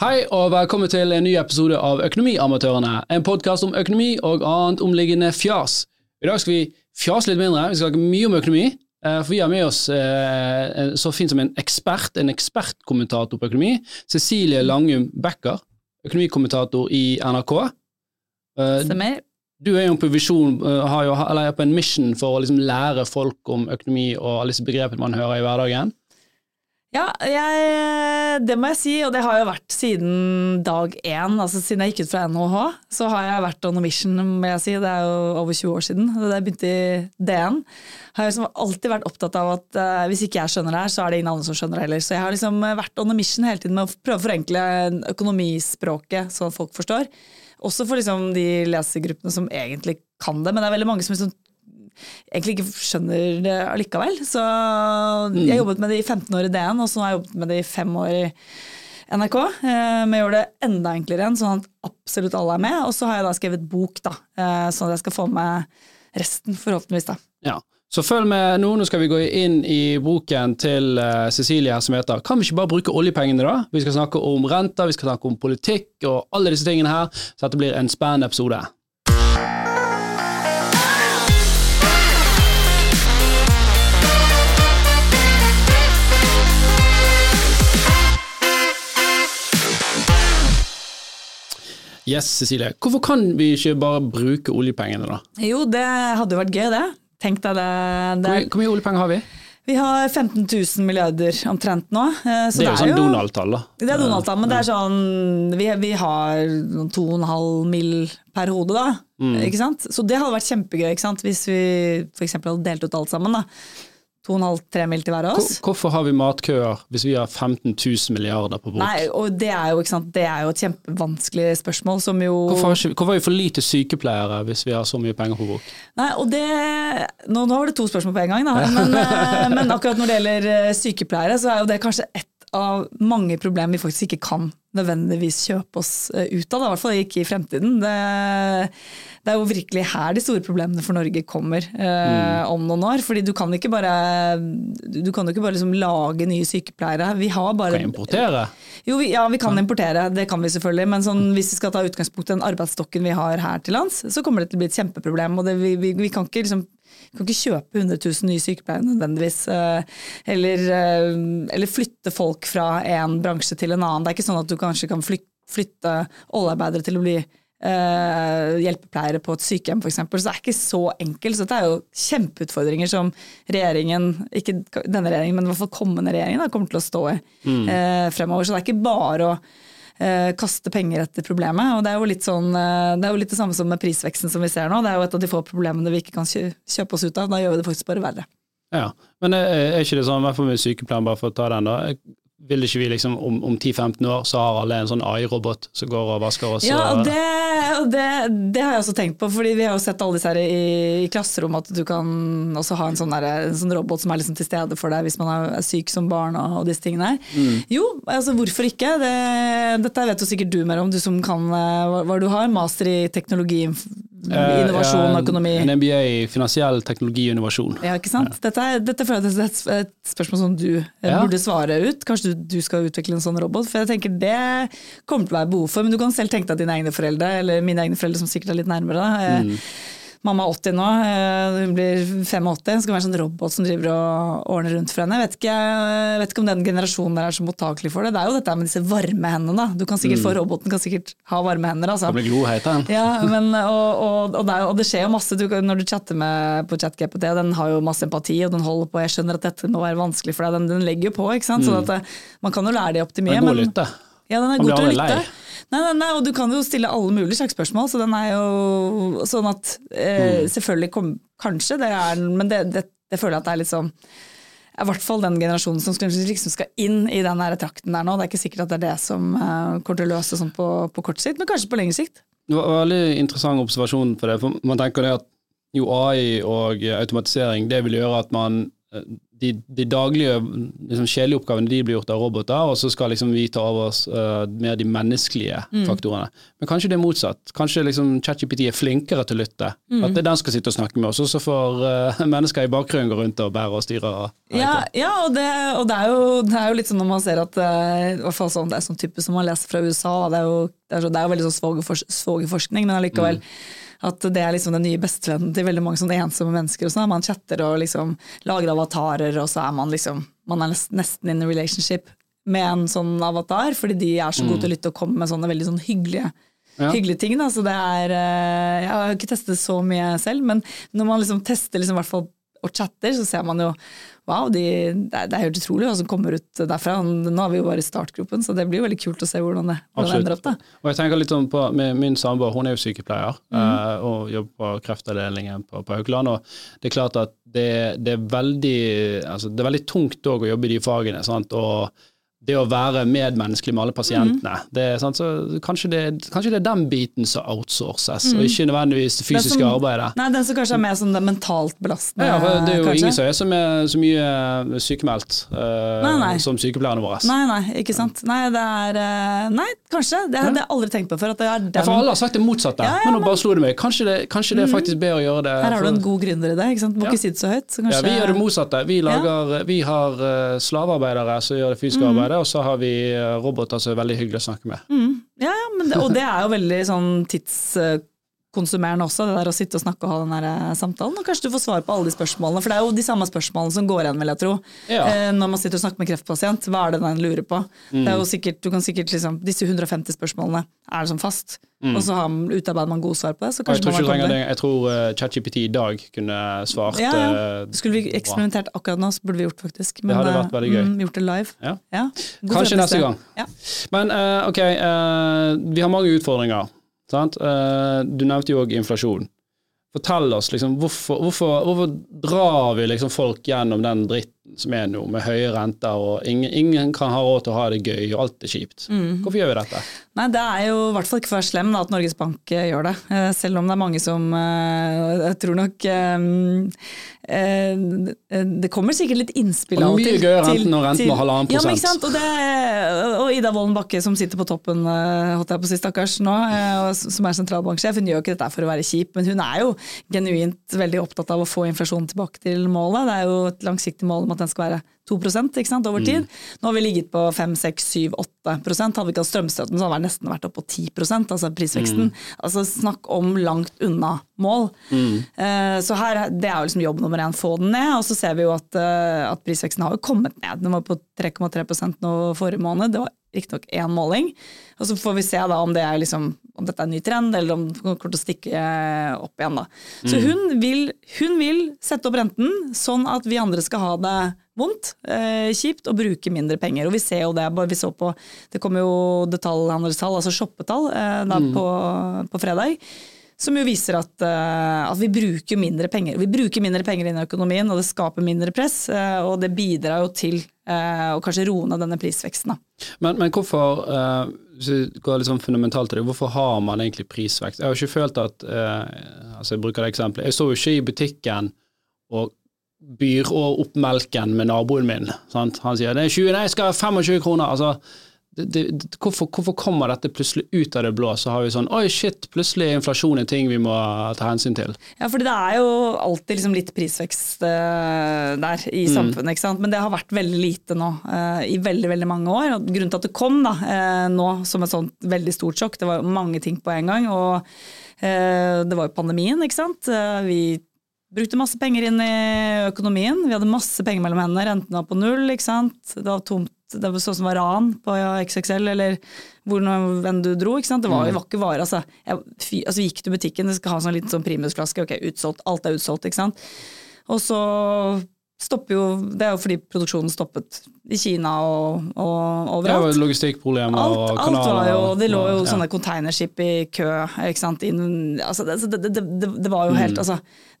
Hei og velkommen til en ny episode av Økonomiamatørene, en podkast om økonomi og annet omliggende fjas. I dag skal vi fjase litt mindre, vi skal snakke mye om økonomi. eh, For vi har med oss eh, så fint som en ekspert, en ekspertkommentator på økonomi. Cecilie Langum Becker, økonomikommentator i NRK. Eh, Stemmer. Du er jo på visjon, har jo, eller er på en mission for å liksom lære folk om økonomi og alle disse begrepene man hører i hverdagen. Ja, jeg, det må jeg si, og det har jo vært siden dag én. Altså siden jeg gikk ut fra NHH, så har jeg vært on a mission, må jeg si. Det er jo over 20 år siden. Da jeg begynte i DN, har jeg liksom alltid vært opptatt av at uh, hvis ikke jeg skjønner det her, så er det ingen andre som skjønner det heller. Så jeg har liksom vært on a mission hele tiden med å prøve å forenkle økonomispråket så folk forstår. Også for liksom de lesegruppene som egentlig kan det, men det er veldig mange som liksom egentlig ikke skjønner det allikevel. Så jeg jobbet med det i 15 år i DN, og så har jeg jobbet med det i fem år i NRK. eh, Men jeg gjør det enda enklere igjen, sånn at absolutt alle er med. Og så har jeg da skrevet bok, da, eh, sånn at jeg skal få med resten, forhåpentligvis. da. Ja. Så følg med nå, nå skal vi gå inn i boken til eh, Cecilie her som heter Kan vi ikke bare bruke oljepengene, da? Vi skal snakke om renter, vi skal snakke om politikk og alle disse tingene her, så dette blir en spennende episode. Yes, Cecilie. Hvorfor kan vi ikke bare bruke oljepengene, da? Jo, det hadde jo vært gøy, det. Tenk deg det. Hvor det mye, hvor mye oljepenger har vi? vi har 15 000 milliarder omtrent nå. eh, Så det er jo sånn Donald-tall, da. Det er Donald-tall, men det er sånn Vi, vi har noen 2,5 mill. per hode, da. Mm. Ikke sant? Så det hadde vært kjempegøy ikke sant? hvis vi f.eks. hadde delt ut alt sammen. da. 2,5-3 mil til hver av oss. Hvorfor har vi matkøer hvis vi har 15 000 milliarder på bok? Nei, og det er, jo, det er jo et kjempevanskelig spørsmål som jo Hvorfor har, ikke, hvorfor har vi for lite sykepleiere hvis vi har så mye penger på bok? Nei, og det, nå, nå var det to spørsmål på en gang, da. Men, eh, men akkurat når det gjelder eh, sykepleiere, så er jo det kanskje ett av mange problemer vi faktisk ikke kan nødvendigvis kjøpe oss eh, ut av. I hvert fall ikke i fremtiden. Det, det er jo virkelig her de store problemene for Norge kommer eh, om noen år. fordi du kan ikke bare, du kan jo ikke bare liksom lage nye sykepleiere. Vi har bare Kan importere? jo, vi, ja, vi kan importere, det kan vi selvfølgelig. Men sånn, hvis vi skal ta utgangspunkt i den arbeidsstokken vi har her til lands, så kommer det til å bli et kjempeproblem. og det, vi, vi, vi kan ikke liksom kan ikke kjøpe 100 000 nye sykepleiere nødvendigvis. eh, Eller, eh, eller flytte folk fra en bransje til en annen. Det er ikke sånn at du kanskje kan flytte oljearbeidere til å bli Uh, hjelpepleiere på et sykehjem f.eks. Så det er ikke så enkelt. Så dette er jo kjempeutfordringer som regjeringen, ikke denne regjeringen, men i hvert fall kommende regjering, da, kommer til å stå i eh, fremover. Så det er ikke bare å eh, kaste penger etter problemet. og Det er jo litt sånn, eh, det er jo litt det samme som med prisveksten som vi ser nå. Det er jo et av de få problemene vi ikke kan kjøpe oss ut av. Da gjør vi det faktisk bare verre. Ja. Men er, er ikke det sånn, i hvert fall med sykepleieren, bare for å ta den, da. Vil ikke vi liksom om, om 10-15 år så har alle en sånn AI-robot som går og vasker oss? Ja, og, det, og det, det har jeg også tenkt på, fordi vi har jo sett alle disse her i, i klasserom at du kan også ha en sånn, der, en sånn robot som er liksom til stede for deg hvis man er syk som barn og, og disse tingene her. Jo, altså hvorfor ikke? Det, dette vet jo sikkert du mer om, du som kan eh, hva, hva du har, master i teknologi, innovasjon, ja, økonomi. En MBA i finansiell teknologi og innovasjon. Ja, ikke sant? Dette, er, dette er et, et spørsmål som du eh, Ja. burde svare ut. Kanskje du, du skal utvikle en sånn robot? For jeg tenker det kommer til å være behov for. Men du kan selv tenke deg dine egne foreldre, eller mine egne foreldre som sikkert er litt nærmere. Da. Eh, Mamma er 80 nå, eh, hun blir 85. Det skal være en sånn robot som driver og ordner rundt for henne. Jeg vet ikke, jeg vet ikke om den generasjonen der er så mottakelig for det. Det er jo dette med disse varme hendene. Du kan sikkert få Roboten kan sikkert ha varme hender. Altså. Det blir gloheit, den. Ja, men, og, og, og, det er, og det skjer jo masse du, når du chatter med, på ChatGPT. Den har jo masse empati, og den holder på. Jeg skjønner at dette må være vanskelig for deg. Den, den legger jo på. ikke sant? Mm. at det, Man kan jo lære de opp til mye. Men god men- lytte. Ja, den er god til å lytte. Nei, nei, nei, og du kan jo stille alle mulige slags spørsmål, så den er jo sånn at eh, Mm. Selvfølgelig kom, kanskje, det er, men det, det, det føler jeg at det er litt sånn i hvert fall den generasjonen som liksom skal inn i den der trakten der nå. Det er ikke sikkert at det er det som eh, kommer til å løse sånn på, på kort sikt, men kanskje på lengre sikt. Det var en veldig interessant observasjon på det. for Man tenker det at jo AI og automatisering det vil gjøre at man eh, de, de daglige liksom, oppgavene de blir gjort av roboter, og så skal liksom vi ta over oss uh, mer de menneskelige Mm. faktorene. Men kanskje det er motsatt. Kanskje liksom ChatGPT er flinkere til å lytte. Mm. At det er den skal sitte og snakke med oss, og så får uh, mennesker i bakgrunnen gå rundt og bære og styre. Ja, ja og, det, og det, er jo, det er jo litt sånn når man ser at uh, sånn, Det er sånn type som man leser fra USA. Det er jo, det er så, det er jo veldig sånn svogerfors- svogerforskning, men allikevel at det er liksom den nye bestevennen til veldig mange sånne ensomme mennesker. og sånn, Man chatter og liksom lager avatarer, og så er man liksom man er nesten in a relationship med en sånn avatar, fordi de er så gode til å lytte og komme med sånne veldig sånn hyggelige Ja. hyggelige ting. Da. Så det er, eh, jeg har ikke testet så mye selv, men når man liksom tester liksom, hvert fall og chatter, så ser man jo wow, de, det, er, det er helt utrolig hva som kommer ut derfra. Nå er vi jo bare i startgropen, så det blir jo veldig kult å se hvordan det, hvordan det ender opp. da. Og jeg tenker litt sånn på Min samboer hun er jo sykepleier mm. og jobber på kreftavdelingen på, på Haukeland. og Det er klart at det, det, er, veldig, altså, det er veldig tungt å jobbe i de fagene. Sant? og det å være medmenneskelig med alle pasientene. Mm. det sant? Så kanskje, det, kanskje det er den biten som outsources, og ikke nødvendigvis det Mhm. Fysiske som- arbeidet. Nei, Den som kanskje er mer som det mentalt belastende, Ja, for Det er jo kanskje? ingen som er så, mye- så mye sykemeldt uh, Nei, nei. som sykepleierne våre. Nei, nei, ikke sant. Nei, det er eh, Nei, kanskje. Det, hadde jeg aldri tenkt på før. At det er den Ja, for alle har sagt det motsatte, Ja, ja, men nå bare slo det meg. Kanskje det, kanskje det er faktisk bedre å gjøre det Her har du en god gründer i det. ikke sant? Må ikke si det så høyt. Så Ja, vi gjør det motsatte. Vi, lager, vi har eh, slavearbeidere som gjør det fysiske Mm. Arbeidet, og så har vi eh, roboter som er veldig hyggelige å snakke med. Ja, ja det, og det er jo veldig sånn tidskonsumerende også, det der å sitte og snakke og ha den der eh, samtalen. Og kanskje du får svar på alle de spørsmålene, for det er jo de samme spørsmålene som går igjen, vil jeg tro. Ja. Eh, når man sitter og snakker med kreftpasient, hva er det den lurer på? Det er jo Mm. sikkert, du kan sikkert liksom, Disse 150 spørsmålene er sånn fast, og så har, utarbeider man gode svar på det. Så Mm. Jeg kanskje tror, man det. jeg tror uh, ChatGPT i dag kunne svart Ja, ja. Skulle vi eksperimentert akkurat nå, så burde vi gjort faktisk. Det hadde vært veldig gøy. Mm, gjort det live. Ja. Kanskje neste gang. Ja. Men uh, ok, uh, vi har mange utfordringer. Sant? Eh, du nevnte jo òg inflasjon. Fortell oss liksom, hvorfor, hvorfor, hvorfor drar vi liksom folk gjennom den dritten som er nå, med høye renter, og ingen, ingen kan ha råd til å ha det gøy, og alt er kjipt. Mm. Hvorfor gjør vi dette? Nei, Det er jo i hvert fall ikke for slem da, at Norges Bank eh, gjør det. Eh, Selv om det er mange som eh, Jeg tror nok Det kommer sikkert litt innspill av og mye gøyere til- renten når renten til- var halvannen Ja, men ikke sant? Og, det, og Ida Wolden Bakke som sitter på toppen, holdt jeg på å si, stakkars nå, som er sentralbanksjef, hun gjør ikke dette for å være kjip, men hun er jo genuint veldig opptatt av å få inflasjonen tilbake til målet. Det er jo et langsiktig mål om at den skal være 2 ikke sant, over tid. Nå har vi ligget på 5, 6, 7, 8% Hadde vi ikke hatt strømstøtten, så hadde vi nesten vært oppe på 10% altså prisveksten. Altså Snakk om langt unna mål. Eh, så her, det er jo liksom jobb nummer én, få den ned. Og så ser vi jo at, uh, at prisveksten har jo kommet ned. Den var på 3,3% nå forrige måned. Det var riktignok én måling. Og så får vi se da om, det er liksom, om dette er en ny trend, eller om det kommer til å stikke eh, opp igjen. da. Så hun, vil, hun vil sette opp renten sånn at vi andre skal ha det vondt, eh, kjipt, og bruke mindre penger. Og vi ser jo det, bare vi så på, det kommer jo detaljhandelstall, altså shoppetall, eh, da på, på fredag. Som jo viser at, eh, at vi bruker mindre penger. Vi bruker mindre penger inn i økonomien, og det skaper mindre press. eh, og det bidrar jo til eh, å kanskje roe ned denne prisveksten. Men, men hvorfor, hvis vi går litt sånn fundamentalt til det, hvorfor har man egentlig prisvekst? Jeg har ikke følt at altså Jeg bruker det eksempelet. Jeg står jo ikke i butikken og byr opp melken med naboen min. Sant? Han sier det er 20, nei, jeg skal ha 25 kroner. altså det, det, hvorfor, hvorfor kommer dette plutselig ut av det blå? Så har vi sånn Oi, shit, plutselig er inflasjon en ting vi må ta hensyn til. Ja, for det er jo alltid liksom litt prisvekst uh, der i samfunnet, ikke sant. Men det har vært veldig lite nå uh, i veldig veldig mange år. Og grunnen til at det kom da, uh, nå som et sånt veldig stort sjokk, det var mange ting på en gang. Og det var jo pandemien, ikke sant. Vi brukte masse penger inn i økonomien. Vi hadde masse penger mellom hendene, renten var på null, ikke sant. Det var tomt. Det var sånn som var ran på XXL, eller hvor enn du dro. ikke sant? Det var, det var ikke vare. Altså, jeg, altså, gikk til butikken, det skal ha sånn liten sånn primusflaske. Ok, utsolgt. Alt er utsolgt, ikke sant. Og så stopper jo Det er jo fordi produksjonen stoppet i Kina og, og Det overalt. var logistikkproblemer Alt, og alt var jo, det lå jo ja. sånne containerskip i kø. ikke sant? In, altså, det, det, det, det, det var jo helt Mm. altså,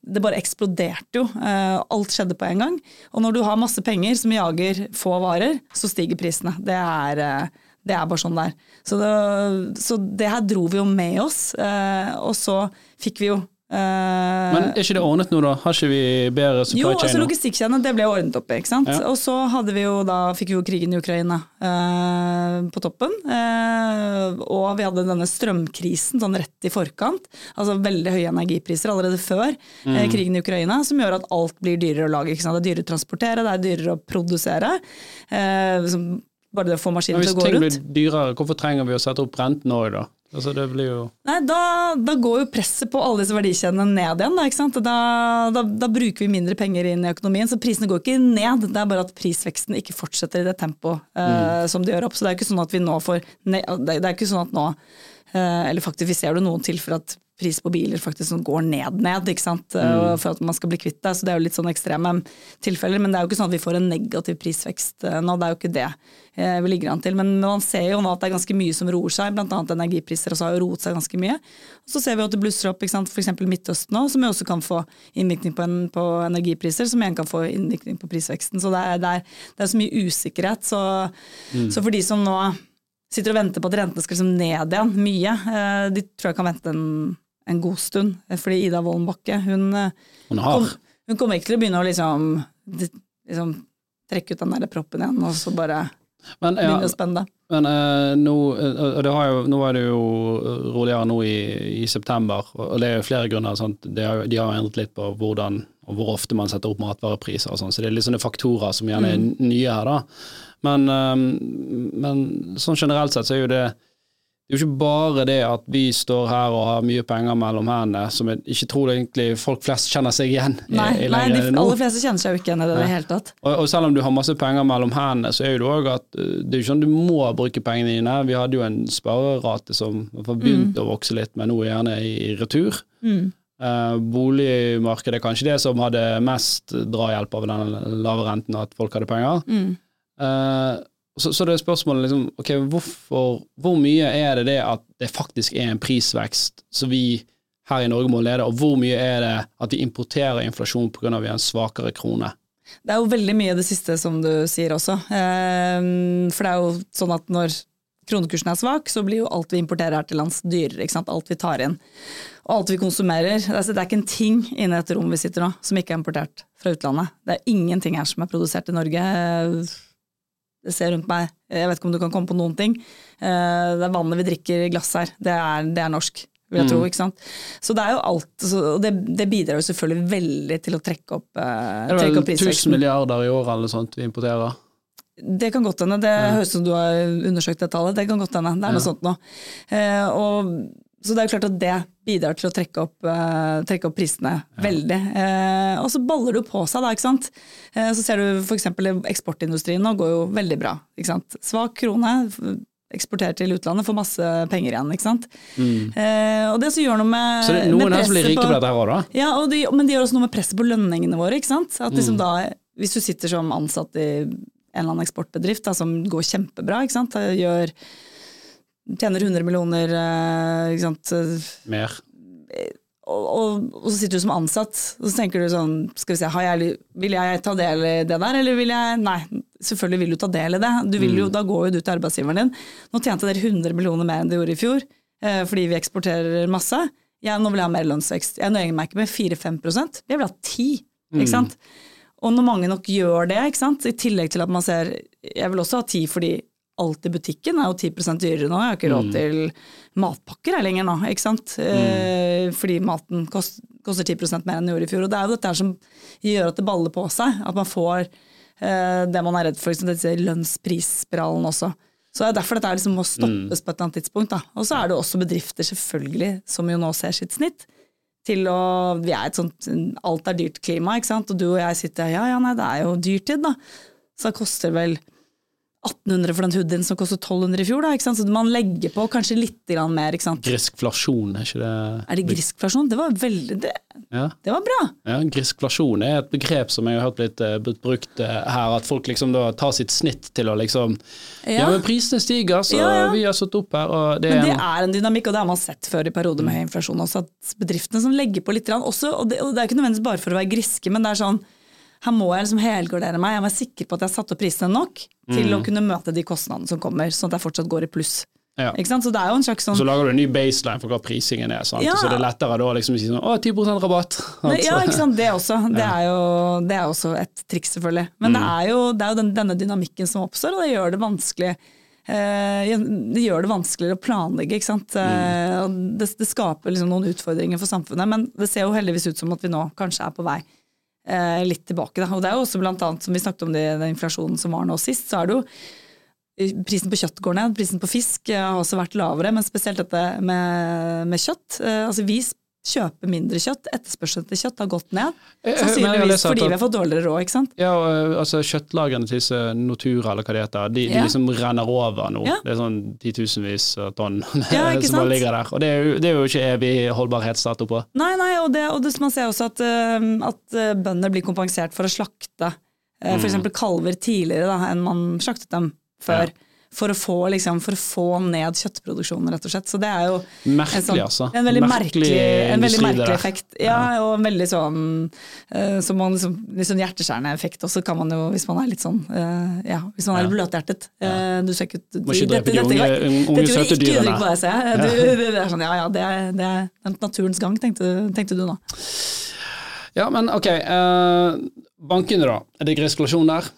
Det bare eksploderte jo. Eh, alt skjedde på en gang. Og når du har masse penger som jager få varer, så stiger prisene. Det er, eh, det er bare sånn det er. Så det, så det her dro vi jo med oss. eh, og så fikk vi jo Men er ikke det ordnet nå, da? Har ikke vi bedre supply jo, altså chain nå? logistikkedene, det ble ordnet opp i, ikke sant. Ja. Og så hadde vi jo da, fikk vi jo krigen i Ukraina eh, på toppen. Eh, og vi hadde denne strømkrisen sånn rett i forkant. Altså veldig høye energipriser allerede før Mm. eh, krigen i Ukraina, som gjør at alt blir dyrere å lage. Ikke sant? Det er dyrere å transportere, det er dyrere å produsere. Eh, liksom, bare det å få maskinen til å gå rundt ting rundt. blir dyrere, hvorfor trenger vi å sette opp renten òg, da? Altså, det blir jo Nei, da, da går jo presset på alle disse verdikjedene ned igjen. Da, ikke sant? Da, da, da bruker vi mindre penger inn i økonomien, så prisene går ikke ned. Det er bare at prisveksten ikke fortsetter i det tempoet eh, som de gjør opp. Så det er ikke sånn at vi nå får det er ikke sånn at nå uh, Eller faktisk, vi ser det noen tilfeller at pris på biler faktisk som går ned, ned, ikke sant? Mm. for at man skal bli kvitt det. Så det er jo litt sånn ekstreme tilfeller. Men det er jo ikke sånn at vi får en negativ prisvekst eh, nå. Det er jo ikke det eh, vi ligger an til. Men man ser jo nå at det er ganske mye som roer seg, bl.a. energipriser også har jo roet seg ganske mye. Og så ser vi at det blusser opp f.eks. Midtøsten nå, som jo også kan få innvirkning på, en, på energipriser, som igjen kan få innvirkning på prisveksten. Så det er, det er, det er så mye usikkerhet. Så, så for de som nå sitter og venter på at rentene skal liksom ned igjen, mye, eh, de tror jeg kan vente en, en god stund. Fordi Ida Wollenbakke, hun, eh, Hun kom, hun kommer ikke til å begynne å liksom, liksom trekke ut den der proppen igjen, og så bare Men, ja, begynne å spenne det. men uh, nå, eh, det har jo, nå er det jo roligere nå i, i september, og det er jo flere grunner. Sant? De, har, de har endret litt på hvordan og hvor ofte man setter opp matvarepriser og sånn, så det er litt sånne faktorer som gjerne er nye her, da. Men, uh, men sånn generelt sett så er jo det det er jo ikke bare det at vi står her og har mye penger mellom hendene, som jeg ikke tror egentlig folk flest kjenner seg igjen i, Nei, i nei de aller fleste kjenner seg jo ikke igjen i det i det hele tatt. Og, og selv om du har masse penger mellom hendene, så er jo det òg at uh, det er jo ikke sånn du må bruke pengene dine. Vi hadde jo en sparerate som har begynt mm. å vokse litt, men nå gjerne i, i retur. Eh, boligmarkedet er kanskje det som hadde mest drahjelp av den lave renten, at folk hadde penger. Eh, så, så det er spørsmålet liksom, ok, hvorfor, hvor mye er det det at det faktisk er en prisvekst som vi her i Norge må lede, og hvor mye er det at vi importerer inflasjon pga. en svakere krone? Det er jo veldig mye det siste som du sier også. Ehm, For det er jo sånn at når kronekursen er svak, så blir jo alt vi importerer her til lands dyrere. Ikke sant? Alt vi tar inn. Og alt vi konsumerer. Det er ikke en ting inne i dette rommet vi sitter nå som ikke er importert fra utlandet. Det er ingenting her som er produsert i Norge. Det ser rundt meg, jeg vet ikke om du kan komme på noen ting. Eh, Det er vannet vi drikker i glass her, det er, det er norsk. Vil jeg tro, ikke sant? Så det er jo alt, og det, det bidrar jo selvfølgelig veldig til å trekke opp, eh, Er trekke vel opp 1000 milliarder i året eller sånt vi importerer? Det kan godt hende. Det høres ut som du har undersøkt det tallet. Det kan godt hende. Det er noe sånt nå. Eh, og, så det er jo klart at det bidrar til å trekke opp, uh, trekke opp prisene veldig. Uh, og så baller det jo på seg, da. ikke sant. Uh, så ser du f.eks. eksportindustrien nå går jo veldig bra. ikke sant. Svak krone. Eksporterer til utlandet, får masse penger igjen. ikke sant? Eh, og det som gjør noe med, Så det er noen her som blir rike på dette her òg, da? ja, og de, men det gjør også noe med presset på lønningene våre. ikke sant? At Mm. liksom da, Hvis du sitter som ansatt i en eller annen eksportbedrift da, som går kjempebra, ikke sant? Gjør, tjener 100 millioner eh, ikke sant? Mer. Og, og, og så sitter du som ansatt og så tenker du sånn skal vi se, har jeg, Vil jeg ta del i det der, eller vil jeg Nei, selvfølgelig vil du ta del i det. Du vil jo, Da går jo du til arbeidsgiveren din. Nå tjente dere 100 millioner mer enn de gjorde i fjor, eh, fordi vi eksporterer masse. Ja, nå vil jeg ha mer lønnsvekst. Jeg nøyer meg ikke med 4-5% jeg vil ha 10 ikke sant? Og når mange nok gjør det, ikke sant? i tillegg til at man ser Jeg vil også ha 10 fordi alt i butikken er jo 10% dyrere nå. Jeg har ikke råd til matpakker her lenger nå, ikke sant. Eh, fordi maten kost, koster 10% mer enn den gjorde i fjor. Og det er jo dette her som gjør at det baller på seg. At man får eh, det man er redd for, liksom disse lønnsprisspiralen også. Så det er derfor dette liksom må stoppes på et eller annet tidspunkt. Da. Og så er det også bedrifter selvfølgelig som jo nå ser sitt snitt. Til å, vi er et sånt alt er dyrt klima, ikke sant. Og du og jeg sitter ja ja nei det er jo dyrtid da. Så det koster vel 1800 for den hoodien som kostet 1200 i fjor, da. ikke sant? Så man legger på kanskje litt mer. ikke sant? Griskflasjon, er ikke det Er det griskflasjon? Det var veldig det, Ja. det var bra. ja, griskflasjon er et begrep som jeg har hørt blitt, eh, blitt brukt eh, her, at folk liksom da tar sitt snitt til å liksom Ja, Ja. men prisene stiger, så Ja, vi har satt opp her, det Men det er er en dynamikk, og det har man sett før i perioder med høy inflasjon også, at bedriftene som legger på litt også, og det, og det er ikke nødvendigvis bare for å være griske, men det er sånn her må jeg liksom helgardere meg, jeg må være sikker på at jeg har satt opp prisene nok til Mm. å kunne møte de kostnadene som kommer, sånn at jeg fortsatt går i pluss Ja. Så det er jo en slags sånn Så lager du en ny baseline for hva prisingen er, sant? Ja. så det er lettere da liksom å si sånn å, 10% rabatt. Nei, ja, Altså. ikke sant. Det også. Det er jo det er også et triks, selvfølgelig. Men Mm. det er jo, det er jo den, denne dynamikken som oppstår, og det gjør det vanskelig. eh, det gjør det vanskeligere å planlegge. ikke sant? Mm. Eh, det, det skaper liksom noen utfordringer for samfunnet, men det ser jo heldigvis ut som at vi nå kanskje er på vei eh, litt tilbake. Da. Og det er jo også blant annet, som vi snakket om det, den inflasjonen som var nå sist, så er det jo Prisen på kjøtt går ned, prisen på fisk eh, har også vært lavere, men spesielt dette med, med kjøtt. Eh, altså Vi kjøper mindre kjøtt, etterspørselen etter kjøtt har gått ned. Eh, eh, Sannsynligvis fordi vi har fått dårligere råd, ikke sant. Ja, og, eh, altså Kjøttlagrene til disse Notura eller hva det heter, de, de liksom renner over nå. Ja. Det er sånn titusenvis av tonn Ja, som bare ligger der. Og det er jo, det er jo ikke evig holdbarhetsdato på. Nei, nei, og, det, og det, man ser også at, at bønder blir kompensert for å slakte Mm. f.eks. kalver tidligere da, enn man slaktet dem før. For, å få, liksom, for å få ned kjøttproduksjonen, rett og slett. Så det er jo en, sånn, altså. en veldig merkelig, en veldig merkelig effekt. Ja, og en veldig sånn uh, som man liksom, litt sånn hjerteskjærende effekt. også, kan man jo, hvis man er litt sånn uh, ja, hvis man er litt bløthjertet Uh, Du ser ikke ut Må ikke drepe de unge, unge søte dyrene. Du, det er sånn, ja ja, det er, det er naturens gang, tenkte, tenkte du nå. Ja, men ok. Uh, bankene, da. Er det greskulasjon der?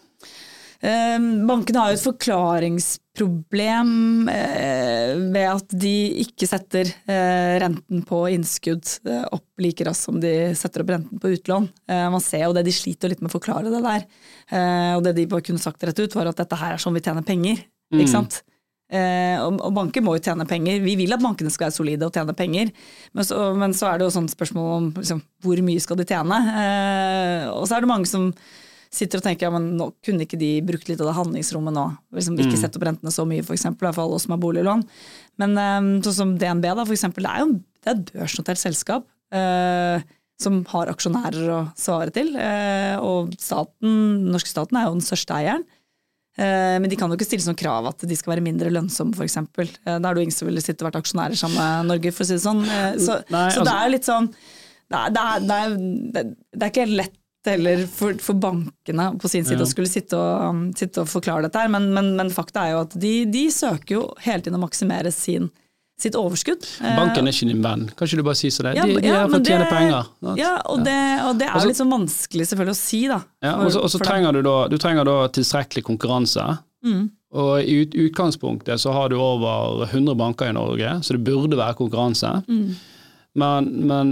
Eh, Bankene har jo et forklaringsproblem eh, ved at de ikke setter eh, renten på innskudd eh, opp like raskt som de setter opp renten på utlån. Man ser jo det, De sliter litt med å forklare det der. Eh, Og det de bare kunne sagt rett ut, var at dette her er sånn vi tjener penger. Ikke sant? Eh, og, og banker må jo tjene penger. Vi vil at bankene skal være solide og tjene penger, men så, men så er det jo sånn spørsmål om liksom, hvor mye skal de tjene. Eh, og så er det mange som sitter og tenker ja, men nå kunne ikke de brukt litt av det handlingsrommet nå. Liksom Ikke sette opp rentene så mye, for eksempel, for alle oss som har boliglån. Men eh, sånn som DNB, da, for eksempel, det er jo det er et børsnotert selskap. eh, som har aksjonærer å svare til. eh, og staten, norske staten er jo den største eieren. Eh, Men de kan jo ikke stille som krav at de skal være mindre lønnsomme, f.eks. Da er det jo ingen som ville sitte og vært aksjonærer sammen med Norge, for å si det sånn. Eh, Så, Nei, så det altså- er jo litt sånn Det er, det er, det er, det er, ikke lett heller for, for bankene på sin side Ja. å skulle sitte og, um, sitte og forklare dette her, men, men, men fakta er jo at de, de søker jo hele tiden å maksimere sin, sitt overskudd. Eh, Banken er ikke din venn. Kan ikke du bare si så det? ja, De, de ja, er for å tjene penger. Ja, og det, og det er også, litt sånn vanskelig selvfølgelig å si, da. Ja, for- og så- og så trenger du da, du trenger da tilstrekkelig konkurranse. Mm. Og i ut, utgangspunktet så har du over 100 banker i Norge, så det burde være konkurranse. Mm. Men, men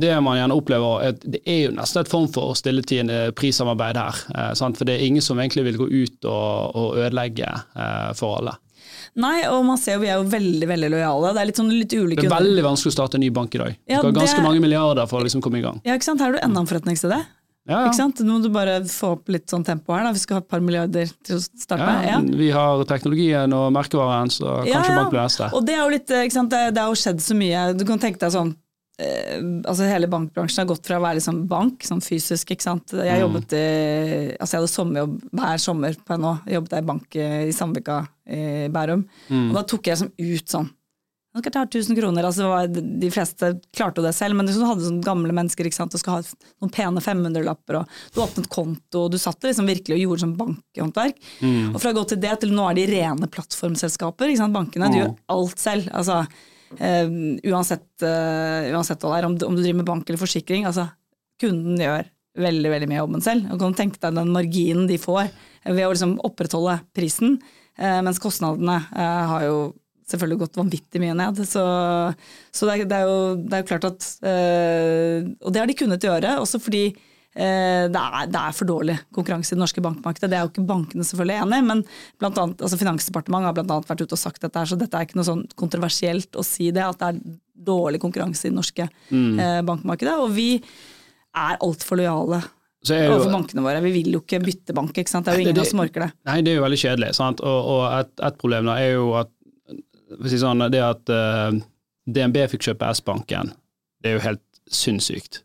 det man gjerne opplever, er at det er jo nesten et form for stilletiende prissamarbeid her. Eh, sant? For det er ingen som egentlig vil gå ut og, og ødelegge eh, for alle. Nei, og man ser jo vi er jo veldig veldig lojale. Det er litt sånn litt ulike Det er veldig vanskelig å starte en ny bank i dag. Du Ja, skal ha ganske det- mange milliarder for å liksom komme i gang. Ja, ikke sant? Her har du enda en forretningsidé. Ja, ja. Nå må du bare få opp litt sånn tempo her. da. Vi skal ha et par milliarder til å starte med. ja. Vi har teknologien og merkevaren, så kanskje bank blir neste. Og det er jo litt, ikke sant? Det, det har jo skjedd så mye. Du kan tenke deg sånn eh, altså Hele bankbransjen har gått fra å være liksom bank, sånn fysisk. ikke sant? Mm. Jeg jobbet i, altså jeg hadde sommerjobb hver sommer på NHO. Jobbet jeg i bank eh, i Sandvika i Bærum. Mm. Og da tok jeg liksom ut sånn nå skal jeg ta 1000 kroner. Altså, var, de fleste klarte jo det selv, men du hadde sånne gamle mennesker ikke sant? og skal ha noen pene 500-lapper. og Du åpnet konto, og du satt liksom virkelig og gjorde sånn bankhåndverk. Mm. Og fra å gå til det til nå er de rene plattformselskaper. Ikke sant? Bankene Du Mm. gjør alt selv. Altså, eh, uansett, eh, uansett hva det er, om du, driver med bank eller forsikring. Altså, kunden gjør veldig veldig mye av jobben selv. Og kan tenke deg den marginen de får ved å liksom opprettholde prisen, eh, mens kostnadene eh, har jo selvfølgelig gått vanvittig mye ned. Så, så det, er, det, er jo, det er jo klart at Og det har de kunnet gjøre, også fordi det, er, det er for dårlig konkurranse i det norske bankmarkedet. Det er jo ikke bankene selvfølgelig enig i, men blant annet, altså Finansdepartementet har annet vært ute og sagt dette, her, så dette er ikke noe sånn kontroversielt å si det, at det er dårlig konkurranse i det norske mm. bankmarkedet. Og vi er altfor lojale Så jo, overfor bankene våre. Vi vil jo ikke bytte bank, ikke sant. Det er jo ingen det- av oss som orker det. Nei, det er jo veldig kjedelig. Sant? Og, og et, et problem da er jo at for si sånn, det at uh, DNB fikk kjøpe S-banken, det er jo helt sinnssykt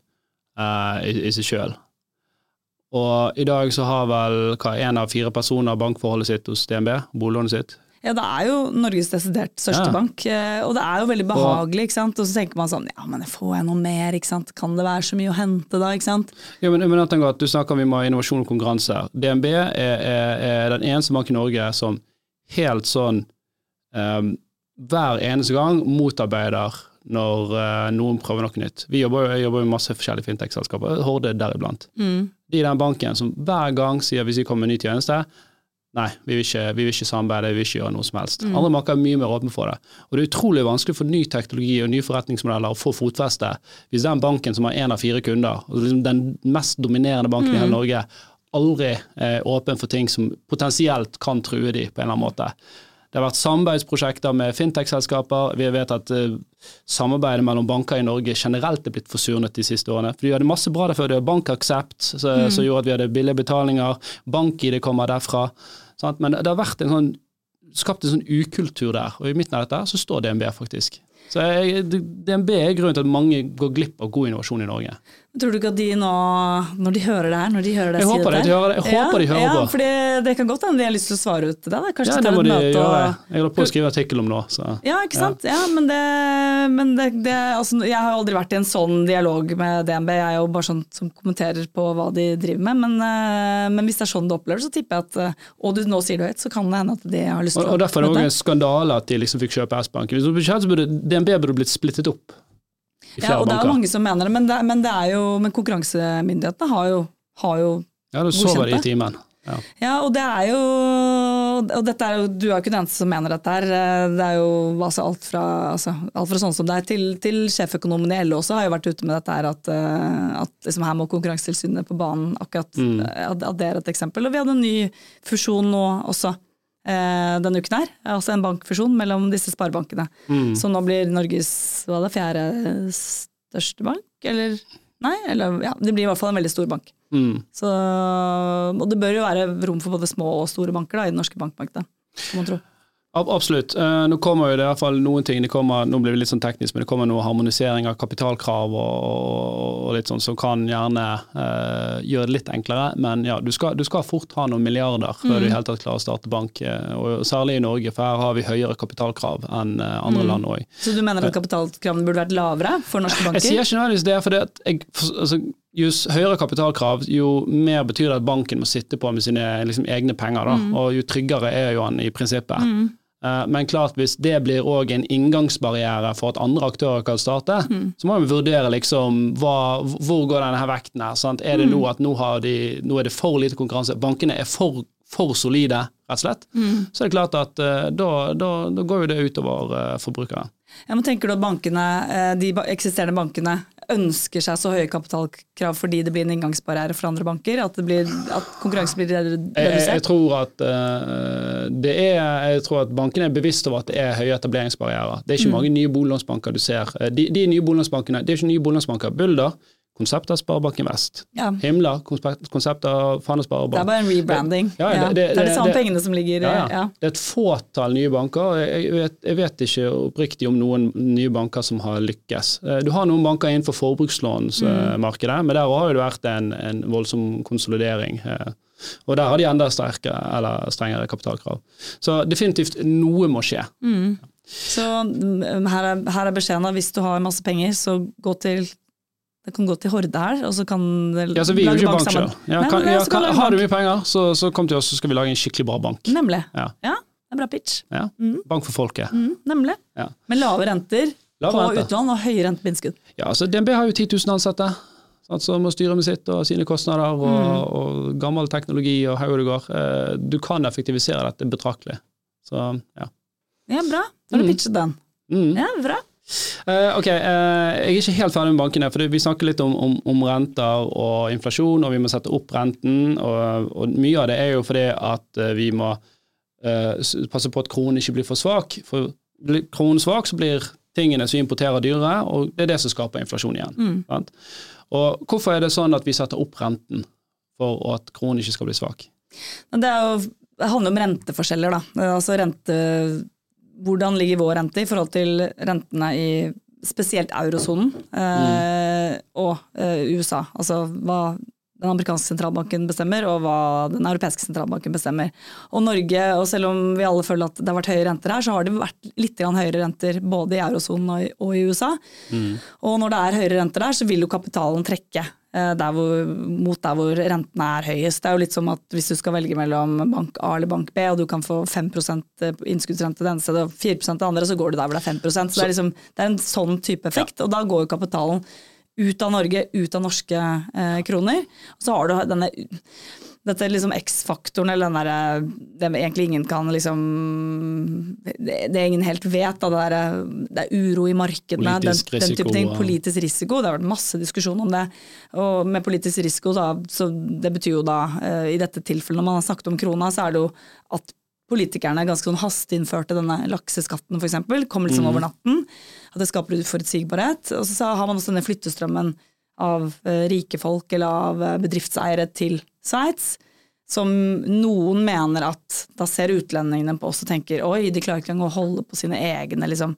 uh, i, i seg sjøl. Og i dag så har vel hva, en av fire personer bankforholdet sitt hos DNB, boliglånet sitt. Ja, det er jo Norges desidert største Ja. bank, eh, og det er jo veldig behagelig. ikke sant? Og så tenker man sånn, ja, men får jeg noe mer, ikke sant? Kan det være så mye å hente da, ikke sant? Ja, men, men tenker at Du snakker om vi må ha innovasjon og konkurranse. DNB er, er, er den eneste banken i Norge som helt sånn um, hver eneste gang motarbeider når uh, noen prøver noe nytt. Vi jobber, jo, jobber masse forskjellige fintech-selskaper, Horde deriblant. Mm. De i den banken som hver gang sier hvis vi kommer med en ny tjeneste, nei, vi vil ikke, vi vil ikke samarbeide, vi vil ikke gjøre noe som helst. Mm. Andre banker er mye mer åpne for det. Og det er utrolig vanskelig for ny teknologi og nye forretningsmodeller å få fotfeste hvis den banken som har én av fire kunder, liksom den mest dominerende banken i hele Mm. Norge, aldri er åpen for ting som potensielt kan true de på en eller annen måte. Det har vært samarbeidsprosjekter med fintech-selskaper. Vi vet at uh, samarbeidet mellom banker i Norge generelt er blitt forsurnet de siste årene. For De hadde masse bra der før. Det var BankAksept, som som gjorde at vi hadde billige betalinger. BankID kommer derfra. Sant? Men det har vært en sånn, skapt en sånn ukultur der, og i midten av dette så står DNB faktisk. Så jeg, DNB er grunnen til at mange går glipp av god innovasjon i Norge. Tror du ikke at de nå, når de hører det her, når de hører det, Jeg håper det, de hører det. Jeg håper de hører ja, på. Ja, for det kan godt hende de har lyst til å svare ut til deg. Kanskje Ja, det må de møte og- gjøre. Jeg holder på å skrive artikkel om nå, så Ja, ikke sant. Ja, men det, men det, altså, Jeg har aldri vært i en sånn dialog med DNB, jeg er jo bare sånn som kommenterer på hva de driver med. Men, eh, men hvis det er sånn du opplever det, så tipper jeg at eh, Og du nå sier det høyt, så kan det hende at de har lyst Og, å og Derfor er det òg en skandale at de liksom fikk kjøpe S-banken. Hvis så burde DNB burde blitt splittet opp Ja, og det er jo mange som mener det, men, det, men, det er jo, men konkurransemyndighetene har jo, har jo Ja, du sover i timen. Ja. Ja, og det er jo og dette er jo, Du er jo ikke den eneste som mener dette. her. Det er jo altså alt, fra, altså, alt fra sånn som det er til, til sjeføkonomen i LO også har jo vært ute med dette her at, eh, at liksom her må Konkurransetilsynet på banen. akkurat Mm. eh, at, at det er et eksempel. Og vi hadde en ny fusjon nå også eh, denne uken her. Altså en bankfusjon mellom disse sparebankene. Mm. Som nå blir Norges hva er det, fjerde største bank, eller? Nei, eller ja, det blir i hvert fall en veldig stor bank. Mm. Så, og det bør jo være rom for både små og store banker da, i det norske bankmarkedet. kan man tro. Ab- Absolutt. Eh, nå kommer jo det i hvert fall noen ting. Det kommer, nå blir det litt sånn teknisk, men det kommer noe harmonisering av kapitalkrav og, og litt sånn som kan gjerne uh, gjøre det litt enklere. Men ja, du skal, du skal fort ha noen milliarder før du i hele tatt klarer å starte bank. eh, Og særlig i Norge, for her har vi høyere kapitalkrav enn andre andre land òg. Så du mener at kapitalkravene burde vært lavere for norske banker? Jeg sier ikke nødvendigvis det, for det at jeg, altså, jo høyere kapitalkrav, jo mer betyr det at banken må sitte på med sine liksom, egne penger. Da. Og jo tryggere er jo han i prinsippet. Eh, Men klart hvis det blir òg en inngangsbarriere for at andre aktører kan starte, så må vi vurdere liksom hva, hvor går denne her vekten her. Sant? Er det nå at nå, har de, nå er det for lite konkurranse, bankene er for, for solide, rett og slett, så er det klart at eh, da, da, da går jo det utover forbrukere. forbrukeren. Ja, men tenker du at bankene, eh, de eksisterende bankene ønsker seg så høye kapitalkrav fordi det blir en inngangsbarriere for andre banker? At, det blir, at konkurransen blir redusert? Jeg, jeg, tror at uh, det er, jeg tror at bankene er bevisst over at det er høye etableringsbarrierer. Det er ikke mange nye boliglånsbanker du ser. Eh, De, de nye boliglånsbankene, det er ikke nye boliglånsbanker. Bulder, konsept av Sparebanken Vest. Ja. Himla, konsept av Fana Det er bare en rebranding. Ja, Ja, det- det, det- er de samme pengene som ligger Ja. Det er et fåtall nye banker. Jeg vet, jeg vet ikke oppriktig om noen nye banker som har lykkes. Eh, Du har noen banker innenfor forbrukslånsmarkedet, men der har det vært en, en voldsom konsolidering. eh, Og der har de enda sterkere eller strengere kapitalkrav. Så definitivt noe må skje. Så mm, her er, her er beskjeden hvis du har masse penger, så gå til det kan gå til Horde her, og så kan det Ja, så vi lage ikke bank sammen. Ja, Nei, kan, men ja, så kan kan, har du mye penger, så, så kom til oss, så skal vi lage en skikkelig bra bank. Nemlig. Ja. Ja, det er bra pitch. Ja. Bank for folket. Mm, nemlig. Ja. Med lave renter Lave på renter. utlån og høye renter på innskudd. Ja, så DNB har jo 10 000 ansatte. Som Som må styre med sitt og sine kostnader og, Mm. og gammel teknologi og how det går. Eh, Du kan effektivisere dette betraktelig. Så ja. Ja, bra. Da har du Mm. pitchet den. Mm. Ja, bra. Eh, ok, uh, jeg er ikke helt ferdig med bankene. for Vi snakker litt om, om, om renter og inflasjon, og vi må sette opp renten. Og, og mye av det er jo fordi at eh, vi må uh, passe på at kronen ikke blir for svak. For blir kronen svak, så blir tingene som vi importerer dyrere, og det er det som skaper inflasjon igjen. Mm. Og hvorfor er det sånn at vi setter opp renten for at kronen ikke skal bli svak? Det, jo, det handler om renteforskjeller, da. Altså rente, hvordan ligger vår rente i forhold til rentene i spesielt eurosonen eh, og eh, USA? Altså hva den amerikanske sentralbanken bestemmer, og hva den europeiske sentralbanken bestemmer. Og Norge, og selv om vi alle føler at det har vært høye renter her, så har det vært litt høyere renter både i eurosonen og, i- USA. Mm. Og når det er høyere renter der, så vil jo kapitalen trekke der hvor, mot der hvor rentene er høyest. Det er jo litt som at hvis du skal velge mellom bank A eller bank B, og du kan få 5 innskuddsrente det ene stedet og 4% det andre, så går du der hvor det er 5 Så, Så det er, liksom, det er en sånn type effekt, og da går jo kapitalen ut av Norge, ut av norske eh, kroner. Og så har du denne dette liksom X-faktoren, eller den derre Det egentlig ingen kan liksom Det, det ingen helt vet, da, det, der, det er uro i markedene, den, den, type ting. Politisk risiko. Det har vært masse diskusjon om det. Og med politisk risiko, da, så det betyr jo da, uh, i dette tilfellet når man har snakket om krona, så er det jo at politikerne ganske sånn hasteinnførte denne lakseskatten f.eks. Kom liksom mm. over natten. At det skaper uforutsigbarhet. Og så har man også denne flyttestrømmen av uh, rike folk eller av uh, bedriftseiere til Sveits, som noen mener at da ser utlendingene på oss og tenker oi, de klarer ikke engang å holde på sine egne liksom.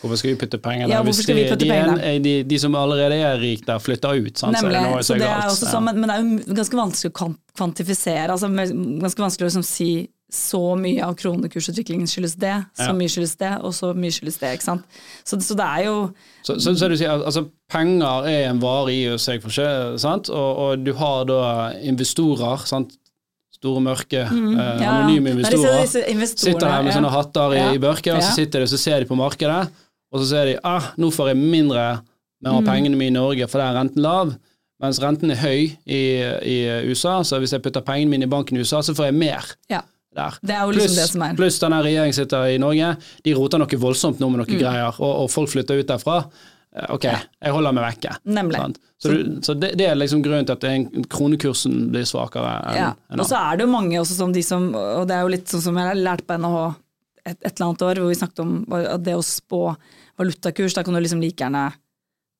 Hvorfor skal vi putte penger der? Ja, Hvis de, de, de, de, de, som allerede er rike der, flytter ut. Sant? Nemlig. Så, det, så det er også sånn, men, men, det er jo ganske vanskelig å kvantifisere. Altså, ganske vanskelig å liksom si så mye av kronekursutviklingen skyldes det, så ja. mye skyldes det, og så mye skyldes det. ikke sant? Så, så det er jo Så, så, så du sier, altså Penger er en vare i seg for seg, sant? Og, og, du har da investorer, sant? store, mørke, mm, eh, ja. anonyme investorer, disse, disse sitter her med sånne hatter i, i børket, og så sitter de, så ser de på markedet, og så ser de ah, nå får jeg mindre med av mm. pengene mine i Norge, for der er renten lav. Mens renten er høy i, i, USA, så hvis jeg putter pengene mine i banken i USA, så får jeg mer. Ja der. Det er jo liksom plus, det som er. Pluss denne regjeringen sitter i Norge, de roter noe voldsomt nå med noen mm. greier, og, og, folk flytter ut derfra. Eh, ok, jeg holder meg vekke. Nemlig. Så, du, så det, det, er liksom grunnen til at kronekursen blir svakere enn ja. en Og så er det jo mange også som de som, og det er jo litt sånn som jeg har lært på NHH et, et eller annet år, hvor vi snakket om at det å spå valutakurs, da kan du liksom like gjerne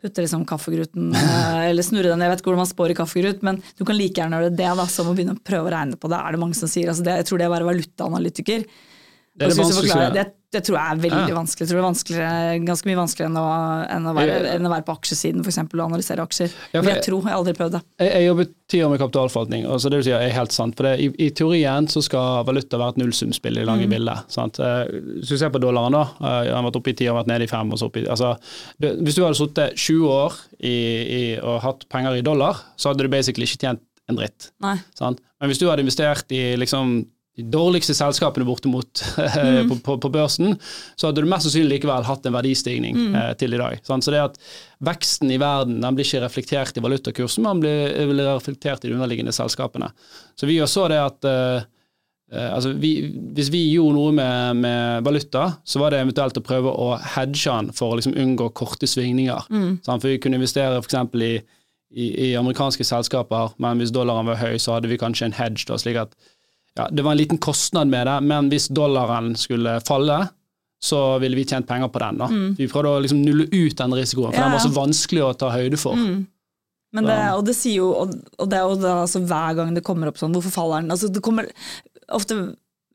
putte liksom kaffegruten eh, eller snurre den. Jeg vet ikke hvordan man spår i kaffegrut, men du kan like gjerne gjøre det da, som å begynne å prøve å regne på det. er det mange som sier. Altså det, jeg tror det å være valutaanalytiker det, er det, forklare, det, det, tror jeg er veldig ja. vanskelig. Jeg tror det er vanskeligere, ganske mye vanskeligere enn å, enn å, være, enn å være, på aksjesiden for eksempel, og analysere aksjer. Ja, jeg, jeg tror, jeg har aldri prøvd det. Jeg, jeg jobbet ti år med kapitalforvaltning, og så det du sier er helt sant. For i, i, teorien så skal valuta være et nullsumspill i lange mm. bilder. Sant? Eh, hvis du ser på dollaren, da. Eh, han har vært oppe i ti og vært nede i fem. Og så opp i, altså, det, hvis du hadde sittet 20 år i, i, og hatt penger i dollar, så hadde du basically ikke tjent en dritt. Men hvis du hadde investert i liksom de dårligste selskapene bortimot mm. på, på, på, børsen, så hadde du mest sannsynlig likevel hatt en verdistigning mm. eh, til i dag. Sant? Så det at veksten i verden den blir ikke reflektert i valutakursen, men blir, blir reflektert i de underliggende selskapene. Så vi så det at eh, eh, altså vi, Hvis vi gjorde noe med, med, valuta, så var det eventuelt å prøve å hedge den for å liksom unngå korte svingninger. Mm. For vi kunne investere f.eks. I, i, i amerikanske selskaper, men hvis dollaren var høy, så hadde vi kanskje en hedge, da, slik at ja, det var en liten kostnad med det, men hvis dollaren skulle falle, så ville vi tjent penger på den. da. Mm. Vi prøvde å liksom nulle ut den risikoen, for ja. den var så vanskelig å ta høyde for. Mm. Men det, og det sier jo, og det er jo da, altså, hver gang det kommer opp sånn, hvorfor faller den? Altså, det kommer ofte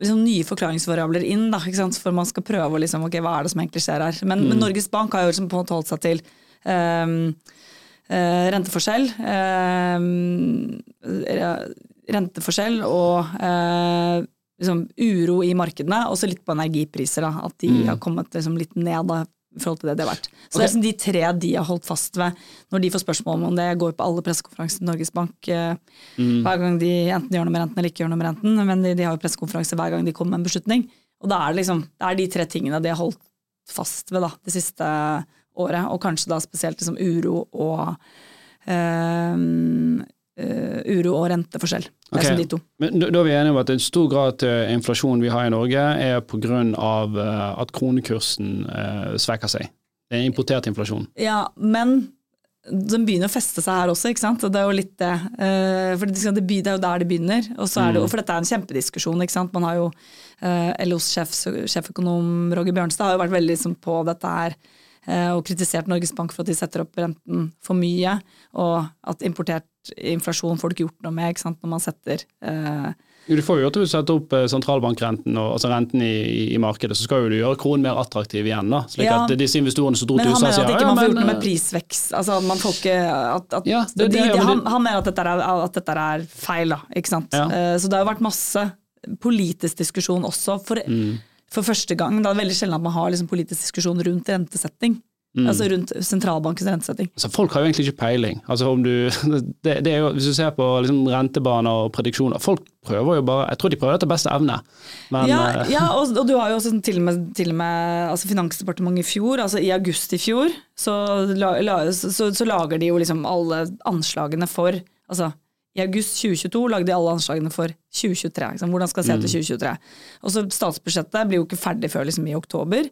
liksom, nye forklaringsvariabler inn, da, for man skal prøve å liksom, ok, hva er det som egentlig skjer her. Men, mm. men Norges Bank har jo liksom på en måte holdt seg til um, uh, renteforskjell. Um, renteforskjell og eh, liksom, uro i markedene, og så litt på energipriser. Da, at de mm. har kommet liksom, litt ned da, i forhold til det det har vært. Så okay. det er liksom de tre de har holdt fast ved når de får spørsmål om det. Jeg går på alle pressekonferanser til Norges Bank eh, mm. hver gang de enten gjør noe med renten eller ikke gjør noe med renten, men de, de har jo pressekonferanse hver gang de kommer med en beslutning. Og da er det liksom, det er de tre tingene de har holdt fast ved da, det siste året, og kanskje da spesielt liksom uro og øh, uh, uro og renteforskjell. Det okay. er de to. Men da er vi enige om at en stor grad til inflasjon vi har i Norge, er pga. Uh, eh, at kronekursen uh, svekker seg. Det er importert inflasjon. Ja, men den begynner å feste seg her også, ikke sant. Det er jo litt det. For det er jo der det begynner. Og, så det, mm. for dette er en kjempediskusjon, ikke sant. Man har jo LOs sjef, sjeføkonom Roger Bjørnstad har jo vært veldig liksom, på dette her Eh, og kritisert Norges Bank for at de setter opp renten for mye, og at importert inflasjon får du ikke gjort noe med ikke sant, når man setter eh, du får jo til å sette opp eh, sentralbankrenten, og, altså renten i, i, markedet, så skal jo du gjøre kronen mer attraktiv igjen. da, slik ja. at disse investorene som dro til USA sier Men han mener at ikke man får gjort noe med prisvekst. altså man får ikke, at, at, ja, det, det, de, han, han, mener at dette, er, at dette er feil, da, ikke sant. Ja. Uh, så det har jo vært masse politisk diskusjon også. for mm for første gang. Det er veldig sjelden at man har liksom politisk diskusjon rundt rentesetting. Altså rundt sentralbankens rentesetting. Altså folk har jo egentlig ikke peiling. Altså om du, det, det jo, hvis du ser på liksom rentebaner og prediksjoner, folk prøver jo bare Jeg tror de prøver etter beste evne, men ja, eh, ja og, og du har jo også til og med, til og med altså Finansdepartementet i fjor, altså i august i fjor, så, la, la, så, så lager de jo liksom alle anslagene for altså i august 2022 lagde de alle anslagene for 2023. Liksom. Hvordan skal det se ut i 2023? Og så Statsbudsjettet blir jo ikke ferdig før liksom i oktober.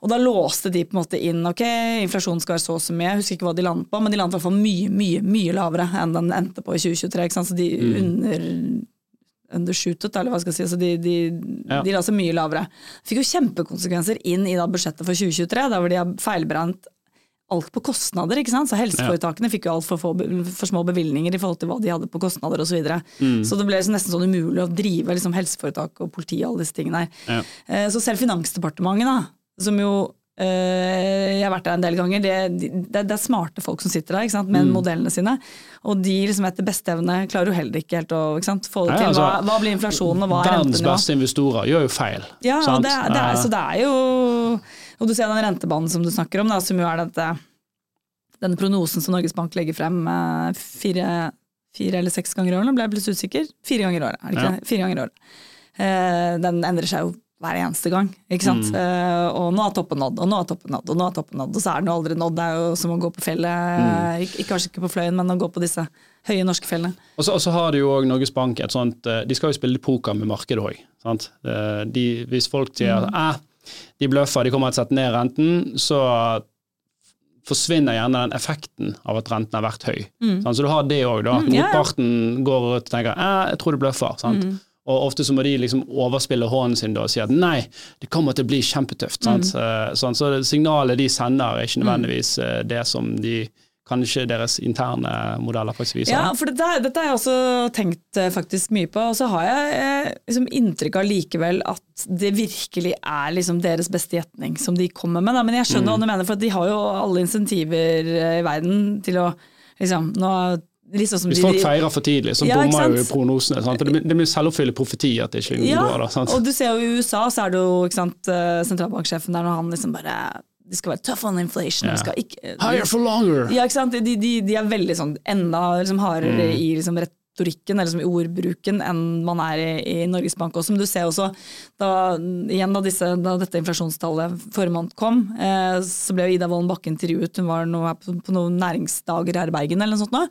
Og da låste de på en måte inn ok, inflasjonen skal være så og så mye, jeg husker ikke hva de landet på, men de landet i hvert fall mye mye, mye lavere enn den endte på i 2023. Ikke sant? Så de under undershootet, eller hva skal jeg si. Så de, de, Ja. de la seg mye lavere. Fikk jo kjempekonsekvenser inn i da budsjettet for 2023, der hvor de har feilberegnet alt på kostnader. ikke sant? Så Helseforetakene fikk jo altfor for små bevilgninger i forhold til hva de hadde på kostnader osv. Så, videre. Mm. så det ble så nesten sånn umulig å drive liksom, helseforetak og politi og alle disse tingene her. Ja. Eh, Så selv Finansdepartementet, da, som jo eh, jeg har vært der en del ganger, det, det, det er smarte folk som sitter der ikke sant? med Mm. modellene sine. Og de liksom etter beste evne klarer jo heller ikke helt å ikke sant? få det til. altså, hva, hva blir inflasjonen, og hva er verdens rentenivået? beste investorer gjør jo feil. Ja, det, det er, så det er jo Og du ser den rentebanen som du snakker om, da, som jo er dette, denne prognosen som Norges Bank legger frem eh, fire, fire eller seks ganger i året, ble jeg plutselig usikker. Fire ganger i året, er det ikke Ja. det? Fire ganger i året. Eh, den endrer seg jo hver eneste gang, ikke sant. Mm. Eh, og nå er toppen nådd, og nå er toppen nådd, og nå er toppen nådd, og så er den jo aldri nådd. Det er jo som å gå på fjellet, Mm. kanskje ikke på Fløyen, men å gå på disse høye norske fjellene. Og så, har de jo òg Norges Bank et sånt eh, De skal jo spille poker med markedet òg. Hvis folk sier Mm. eh, de bløffer, de kommer til å sette ned renten, så forsvinner gjerne den effekten av at renten har vært høy. Sant? Så du har det òg, da. Mm, motparten går ut og tenker eh, jeg tror det bløffer. Sant? Mm. Og ofte så må de liksom overspille hånden sin da og si at nei, det kommer til å bli kjempetøft. Sant? Mm. Eh, sånn, så signalet de sender er ikke nødvendigvis eh, det som de kanskje deres interne modeller faktisk viser. Ja, for dette, dette har jeg også tenkt eh, faktisk mye på. Og så har jeg eh, liksom inntrykk av likevel at det virkelig er liksom deres beste gjetning som de kommer med. Da. Men jeg Mm. skjønner hva du mener, for de har jo alle insentiver eh, i verden til å liksom nå, liksom som Hvis de- folk feirer for tidlig, så Ja, bommer jo prognosene. Sant? Det blir, det blir selvoppfyllende profeti at det ikke ja, går. Da, sant? og du ser jo i USA så er det jo sant, eh, sentralbanksjefen der når han liksom bare Det skal være tough on inflation. Yeah. Skal ikke, Higher for longer! Ja, ikke sant? De, de, de er veldig sånn enda liksom, hardere Mm. i liksom, retorikken eller liksom, i ordbruken enn man er i, i Norges Bank også. Men du ser også da, igjen da, disse, da dette inflasjonstallet forrige måned kom, eh, så ble jo Ida Wolden Bakke intervjuet. Hun var noe, på, på noen næringsdager her i Bergen eller noe sånt. Nå.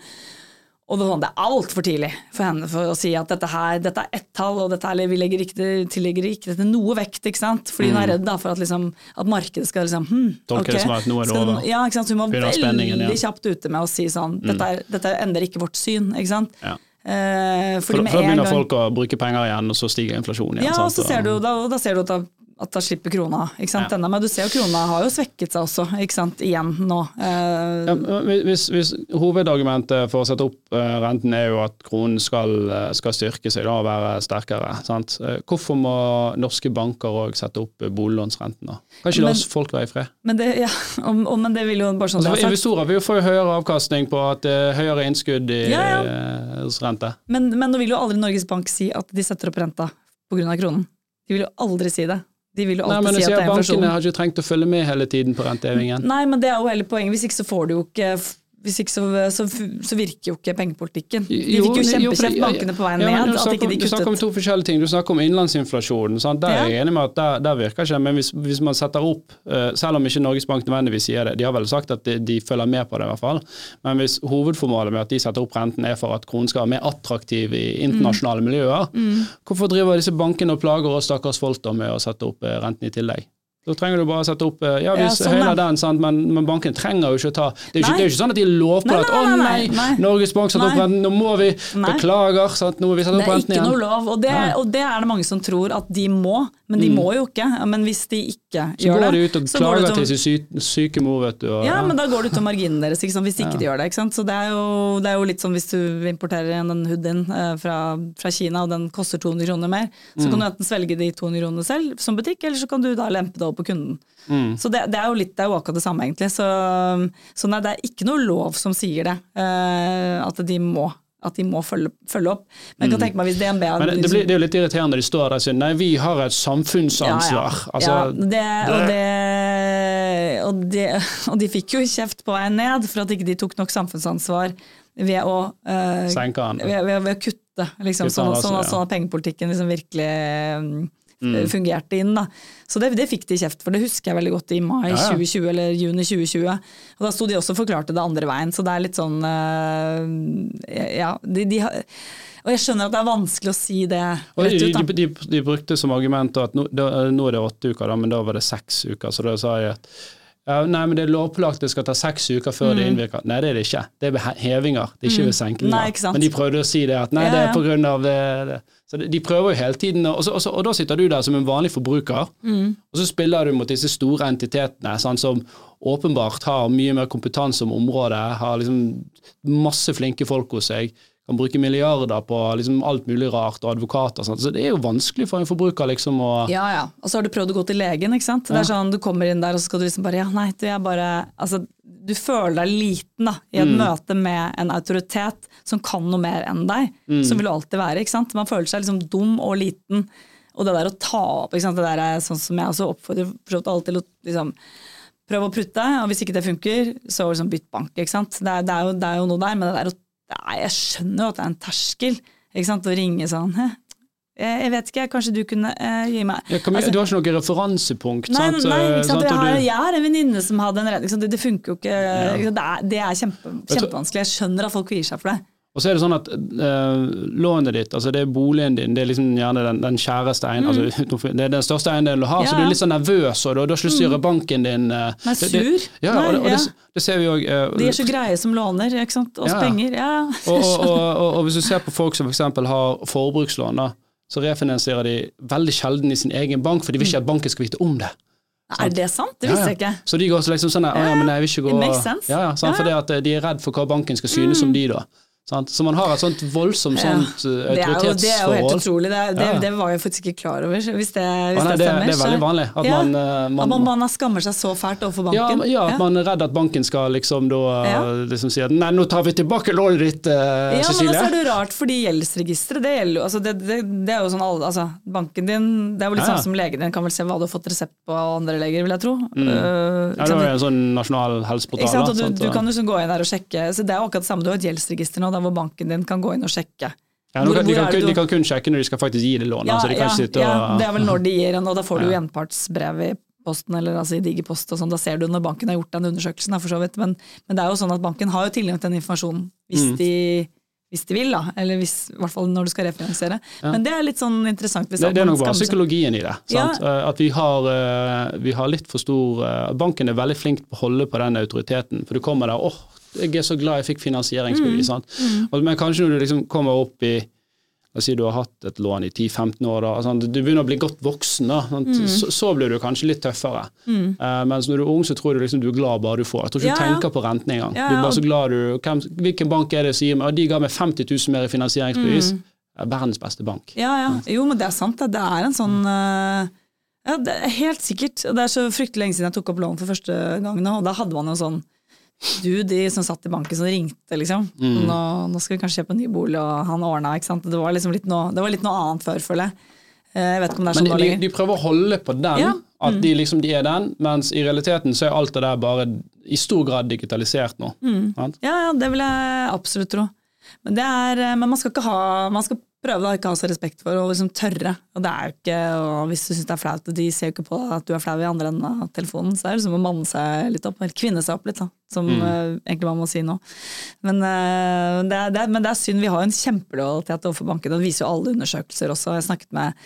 Og det, sånn, det er altfor tidlig for henne for å si at dette her, dette er ett tall, og dette her, vi legger ikke, tillegger ikke dette noe vekt. ikke sant? Fordi hun er redd da, for at, liksom, at markedet skal liksom hm, Mm. Det ok. som at er Ja, ikke sant? Så hun var veldig ja. Mm. kjapt ute med å si sånn dette, er, dette endrer ikke vårt syn. ikke sant? Ja. Eh, For, da begynner gang folk å bruke penger igjen, og så stiger inflasjonen igjen. Ja, og så ser du, da, da ser du at at da slipper krona. ikke sant? Ja. Denne, men du ser jo krona har jo svekket seg også, ikke sant, igjen nå. Eh, Ja, hvis, hvis Hovedargumentet for å sette opp eh, renten er jo at kronen skal, eh, skal styrke seg da, og være sterkere. Sant? Eh, Hvorfor må norske banker òg sette opp boliglånsrenten? da? Kan ikke la oss folk være i fred? Men det, ja, og, og, men det vil jo bare sånn Altså, det er sagt. investorer vil jo få høyere avkastning på at eh, høyere innskudd i Ja, eh, rente. Men, men nå vil jo aldri Norges Bank si at de setter opp renta pga. kronen. De vil jo aldri si det. De vil jo alltid Nei, men si at det er inflasjon. Bankene har ikke trengt å følge med hele tiden på rentehevingen. Nei, men det er jo hele poenget. Hvis ikke så får du jo ikke hvis ikke så, så, så virker jo ikke pengepolitikken. De fikk jo kjempekjeft, bankene på veien ja, ned. du snakker de kuttet. Du snakker om to forskjellige ting. Du snakker om innlandsinflasjonen. Sant? Der er jeg enig med at der, der virker ikke Men hvis, hvis man setter opp, eh, selv om ikke Norges Bank nødvendigvis sier det, de har vel sagt at de, de følger med på det i hvert fall, men hvis hovedformålet med at de setter opp renten er for at kronen skal være mer attraktiv i internasjonale miljøer, Mm. hvorfor driver disse bankene og plager oss stakkars folk da med å sette opp eh, renten i tillegg? Da trenger du bare å sette opp eh, Ja, vi Ja, sånn, høyner den, sant? Men, men banken trenger jo ikke å ta Det er jo ikke, det er ikke sånn at de lover på Nei, at å nei, nei, nei. Norges Bank satte opp renten, nå må vi. Beklager, sant? nå må vi sette Det opp er renten ikke igjen. noe lov, og det, og det er det mange som tror at de må, men de Mm. må jo ikke. Men hvis de ikke Så gjør går de ut og så det klager ut til sin sy syke mor, vet du. Og, Ja, men da går det ut av marginene deres ikke sant? hvis ikke Ja. de gjør det. Ikke sant? Så det er, jo, det er jo litt som hvis du importerer en en hoodien eh, fra, fra Kina og den koster 200 kroner mer, så Mm. kan du enten svelge de 200 kronene selv som butikk, eller så kan du da lempe det over på kunden. Mm. Så det, det er jo litt, det er jo akkurat det samme egentlig. Så, så nei, det er ikke noe lov som sier det, Uh, at de må at de må følge, følge opp. Men jeg kan tenke meg hvis DNB hadde, Men det, det, blir, det er jo litt irriterende de står der og sier nei, vi har et samfunnsansvar. Ja, ja. Altså, ja, det, og, det, og, og de fikk jo kjeft på veien ned for at ikke de tok nok samfunnsansvar ved å, den. ved, ved, ved å kutte, liksom, Kutte sånn, den, sånn, altså, sånn at pengepolitikken liksom virkelig eh, fungerte inn. Da. Så det, det fikk de kjeft for, det husker jeg veldig godt i mai Ja, ja. 2020 eller juni 2020. Og da sto de også og forklarte det andre veien, så det er litt sånn uh, Ja, de, de og jeg skjønner at det er vanskelig å si det rett ut. De, de, brukte som argument at nå, da, nå er det åtte uker, da, men da var det seks uker. Så da sa jeg at ja, nei, men det er lovpålagt det skal ta seks uker før det innvirker. Nei, det er det ikke. Det er ved hevinger, det er ikke ved. Mm. Nei. Men de prøvde å si det at nei, Ja, det er ja. på av det. det. Så de, de prøver jo hele tiden, og, så, og, så, og da sitter du der som en vanlig forbruker, Mm. og så spiller du mot disse store entitetene sant, som åpenbart har mye mer kompetanse om området, har liksom masse flinke folk hos seg, kan bruke milliarder på liksom alt mulig rart og advokater. Sant? Så det er jo vanskelig for en forbruker liksom å Ja, ja. Og så har du prøvd å gå til legen, ikke sant. Det er sånn, Du kommer inn der og så skal du liksom bare Ja, nei, du er bare Altså, du føler deg liten da, i et møte med en autoritet som kan noe mer enn deg. Som vil du alltid være, ikke sant. Man føler seg liksom dum og liten. Og det der å ta opp, ikke sant. Det der er sånn som jeg også oppfordrer alle til å liksom prøve å prutte, og hvis ikke det funker, så liksom bytt bank. ikke sant? Det er, det er, jo, det er jo noe der, men det der å Nei, jeg skjønner jo at det er en terskel ikke sant? å ringe sånn Jeg vet ikke, kanskje du kunne uh, gi meg ja, vi, Altså- Du har ikke noe referansepunkt? Nei, sant? nei, ikke sant? Sant? Jeg, har, jeg har en venninne som hadde en redning. Det, det funker jo ikke. ikke? Det er, det er kjempe, kjempevanskelig. Jeg skjønner at folk kvier seg for det. Og så er det sånn at uh, lånet ditt, altså det er boligen din, det er liksom gjerne den, den kjæreste eiendelen, altså, det er den største eiendelen du har, så Mm. Du er litt sånn nervøs, og du, har ikke lyst til å gjøre banken din Men Nei, det- det- sur. Ja, og, det, og Nei, det, det ser vi òg. De er så greie som låner ikke sant? oss Ja. penger. Ja. og, og, og, hvis du ser på folk som f.eks. har forbrukslån, da, så refinansierer de veldig sjelden i sin egen bank, for de vil ikke at banken skal vite om det. Er det sant? Det visste ja. jeg ikke. Så de går så liksom sånn ja, ja, men jeg vil ikke gå It makes sense. Ja, ja, sant? Ja, ja. Fordi at eh, de er redd for hva banken skal synes om de, da. Sant? Så man har et sånt voldsomt Ja. sånt eh, Det er, jo, det er jo helt utrolig. Det, det, Ja. det var jeg faktisk ikke klar over, hvis det, hvis ah, nei, det stemmer. det er veldig vanlig. At Ja. man, eh, At man, man, man skammer seg så fælt overfor banken. ja, at man er redd at banken skal liksom da Ja. liksom si at nei, nå tar vi tilbake lånet ditt, eh, Ja, men Cecilie. også er det rart, fordi gjeldsregisteret, det gjelder jo altså det, er jo sånn alle, altså Banken din, det er jo litt Ja, ja. sånn som legen din kan vel se hva du har fått resept på av andre leger, vil jeg tro. Uh, Mm. ja, det er jo en sånn nasjonal helseportal. Ikke sant? Og du, sant? du kan jo sånn gå inn der og sjekke, så det er jo akkurat det samme, du har et gjeldsregister nå, der hvor banken din kan gå inn og sjekke. ja, kan, de, kan, de kan kun sjekke når de skal faktisk gi det lånet. Ja, altså, de ja, og det er vel når de gir en, og da får du jo gjenpartsbrev i posten, eller altså i Digipost og sånn, da ser du når banken har gjort den undersøkelsen, for så vidt. Men, men det er jo sånn at banken har jo tilgang til den informasjonen hvis, Mm. de, hvis de vil, da. Eller hvis, i hvert fall når du skal refinansiere. Men det er litt sånn interessant det, det er nok bare psykologien i det. Sant? Eh, At vi har, eh, vi har litt for stor eh, Banken er veldig flink på å holde på den autoriteten. For du kommer der åh, jeg er så glad jeg fikk Mm. finansieringsbevis. Mm. Og- Men kanskje når du liksom kommer opp i La oss si du har hatt et lån i 10-15 år, da, sant? du begynner å bli godt voksen, da. Mm. Så, så blir du kanskje litt tøffere. Eh, mens når du er ung, så tror du liksom du er glad bare du får. Jeg tror ikke Ja, du ja. tenker på renten engang. Ja, Du er bare så glad du hvem, Hvilken bank er det som gir meg De ga meg 50 000 mer i finansieringsbevis. Mm. Er Verdens beste bank. Ja, ja. Jo, men det er sant. Det er en sånn uh, Ja, det er helt sikkert. Det er så fryktelig lenge siden jeg tok opp lån for første gang nå, og da hadde man jo sånn du, de som satt i banken som ringte, liksom. Mm. Nå, nå skal vi kanskje kjøpe en ny bolig, og han ordna, ikke sant. Det var liksom litt noe, det var litt noe annet før, føler jeg. Eh, Jeg vet ikke om det er sånn men de, de prøver å holde på den, Ja. Mm. at de liksom de er den, mens i realiteten så er alt det der bare i stor grad digitalisert nå. Mm. Ja, ja, det vil jeg absolutt tro. Men, det er, eh, men man skal ikke ha Man skal prøve da ikke ha så respekt for og liksom tørre. Og det er jo ikke, og hvis du syns det er flaut, og de ser jo ikke på at du er flau i andre enden av telefonen, så er det liksom å manne seg litt opp, eller kvinne seg opp litt, da, som eh, egentlig man må si nå. Men, uh, det er, det er, men det er synd, vi har jo en kjempelojalitet overfor bankene, og det viser jo alle undersøkelser også. Jeg snakket med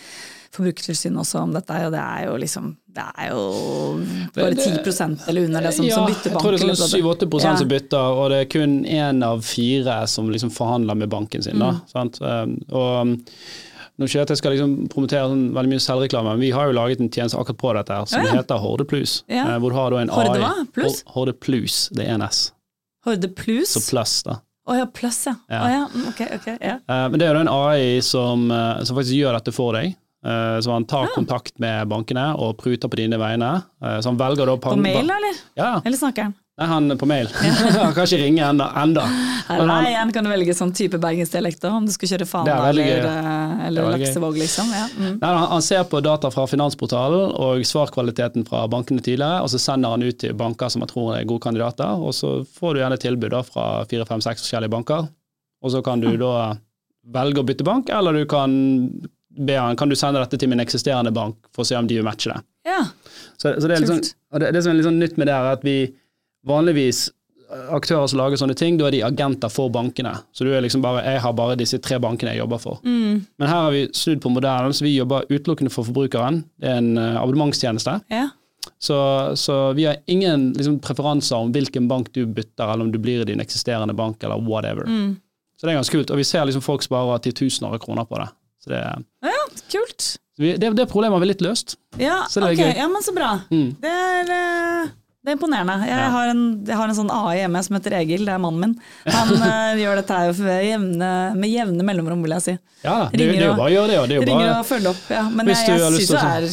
Forbrukertilsynet også om dette, og det er jo liksom Det er jo bare 10% eller under det som, ja, som bytter jeg tror det er sånn sånn. 7-8 Ja. som bytter, og det er kun én av fire som liksom forhandler med banken sin. Da, Mm. sant? Um, Og um, nå skjer at jeg skal liksom promotere sånn veldig mye selvreklame, men vi har jo laget en tjeneste akkurat på dette her, som Ja, heter Horde Plus. Ja. eh, Hvor du har da en Horde AI? Plus? Horde Plus, det er en S. Horde Plus? Så pluss, da. Å ja, pluss, ja. Ja. Oh, ja. Okay, Ok, ok. Ja. Eh, Men det er jo en AI som, eh, som faktisk gjør dette for deg. Eh, Så han tar kontakt med bankene og pruter på dine vegne. Eh, Så han velger da På mail, eller? Ja, Eller snakker han? Nei, han er på mail. han kan ikke ringe enda. enda. Nei, han, igjen kan du velge sånn type bergensdialekt om du skal kjøre Fana er eller, eh, eller er. Laksevåg, liksom. Ja. Mm. nei, han, han ser på data fra Finansportalen og svarkvaliteten fra bankene tidligere, og så sender han ut til banker som han tror er gode kandidater, og så får du gjerne tilbud da fra fire, fem, seks forskjellige banker, og så kan du da velge å bytte bank, eller du kan be han, kan du sende dette til min eksisterende bank for å se om de vil matche det. ja. Så, så det, er sånn, det, det som er litt sånn nytt med det, er at vi vanligvis eh, aktører som lager sånne ting, da er de agenter for bankene. Så du er liksom bare, jeg har bare disse tre bankene jeg jobber for. Mm. Men her har vi snudd på modellen, så vi jobber utelukkende for forbrukeren. Det er en eh, abonnementstjeneste. ja. Så, så vi har ingen liksom, preferanser om hvilken bank du bytter, eller om du blir i din eksisterende bank, eller whatever. Mm. Så det er ganske kult. Og vi ser liksom folk sparer titusener av kroner på det. Så det, ja, kult. det, det problemet har vi litt løst. Ja, Så det okay. ok, ja, men så bra. Mm. Det er, eh, det er imponerende. Jeg, Ja. har en, jeg har en sånn AI hjemme som heter Egil, det er mannen min. Han eh, gjør dette her jevne, med jevne mellomrom, vil jeg si. Ja, det, det, det er jo bare å gjøre det. Og det er jo Ringer bare, og følger opp, ja. Men jeg, jeg syns det er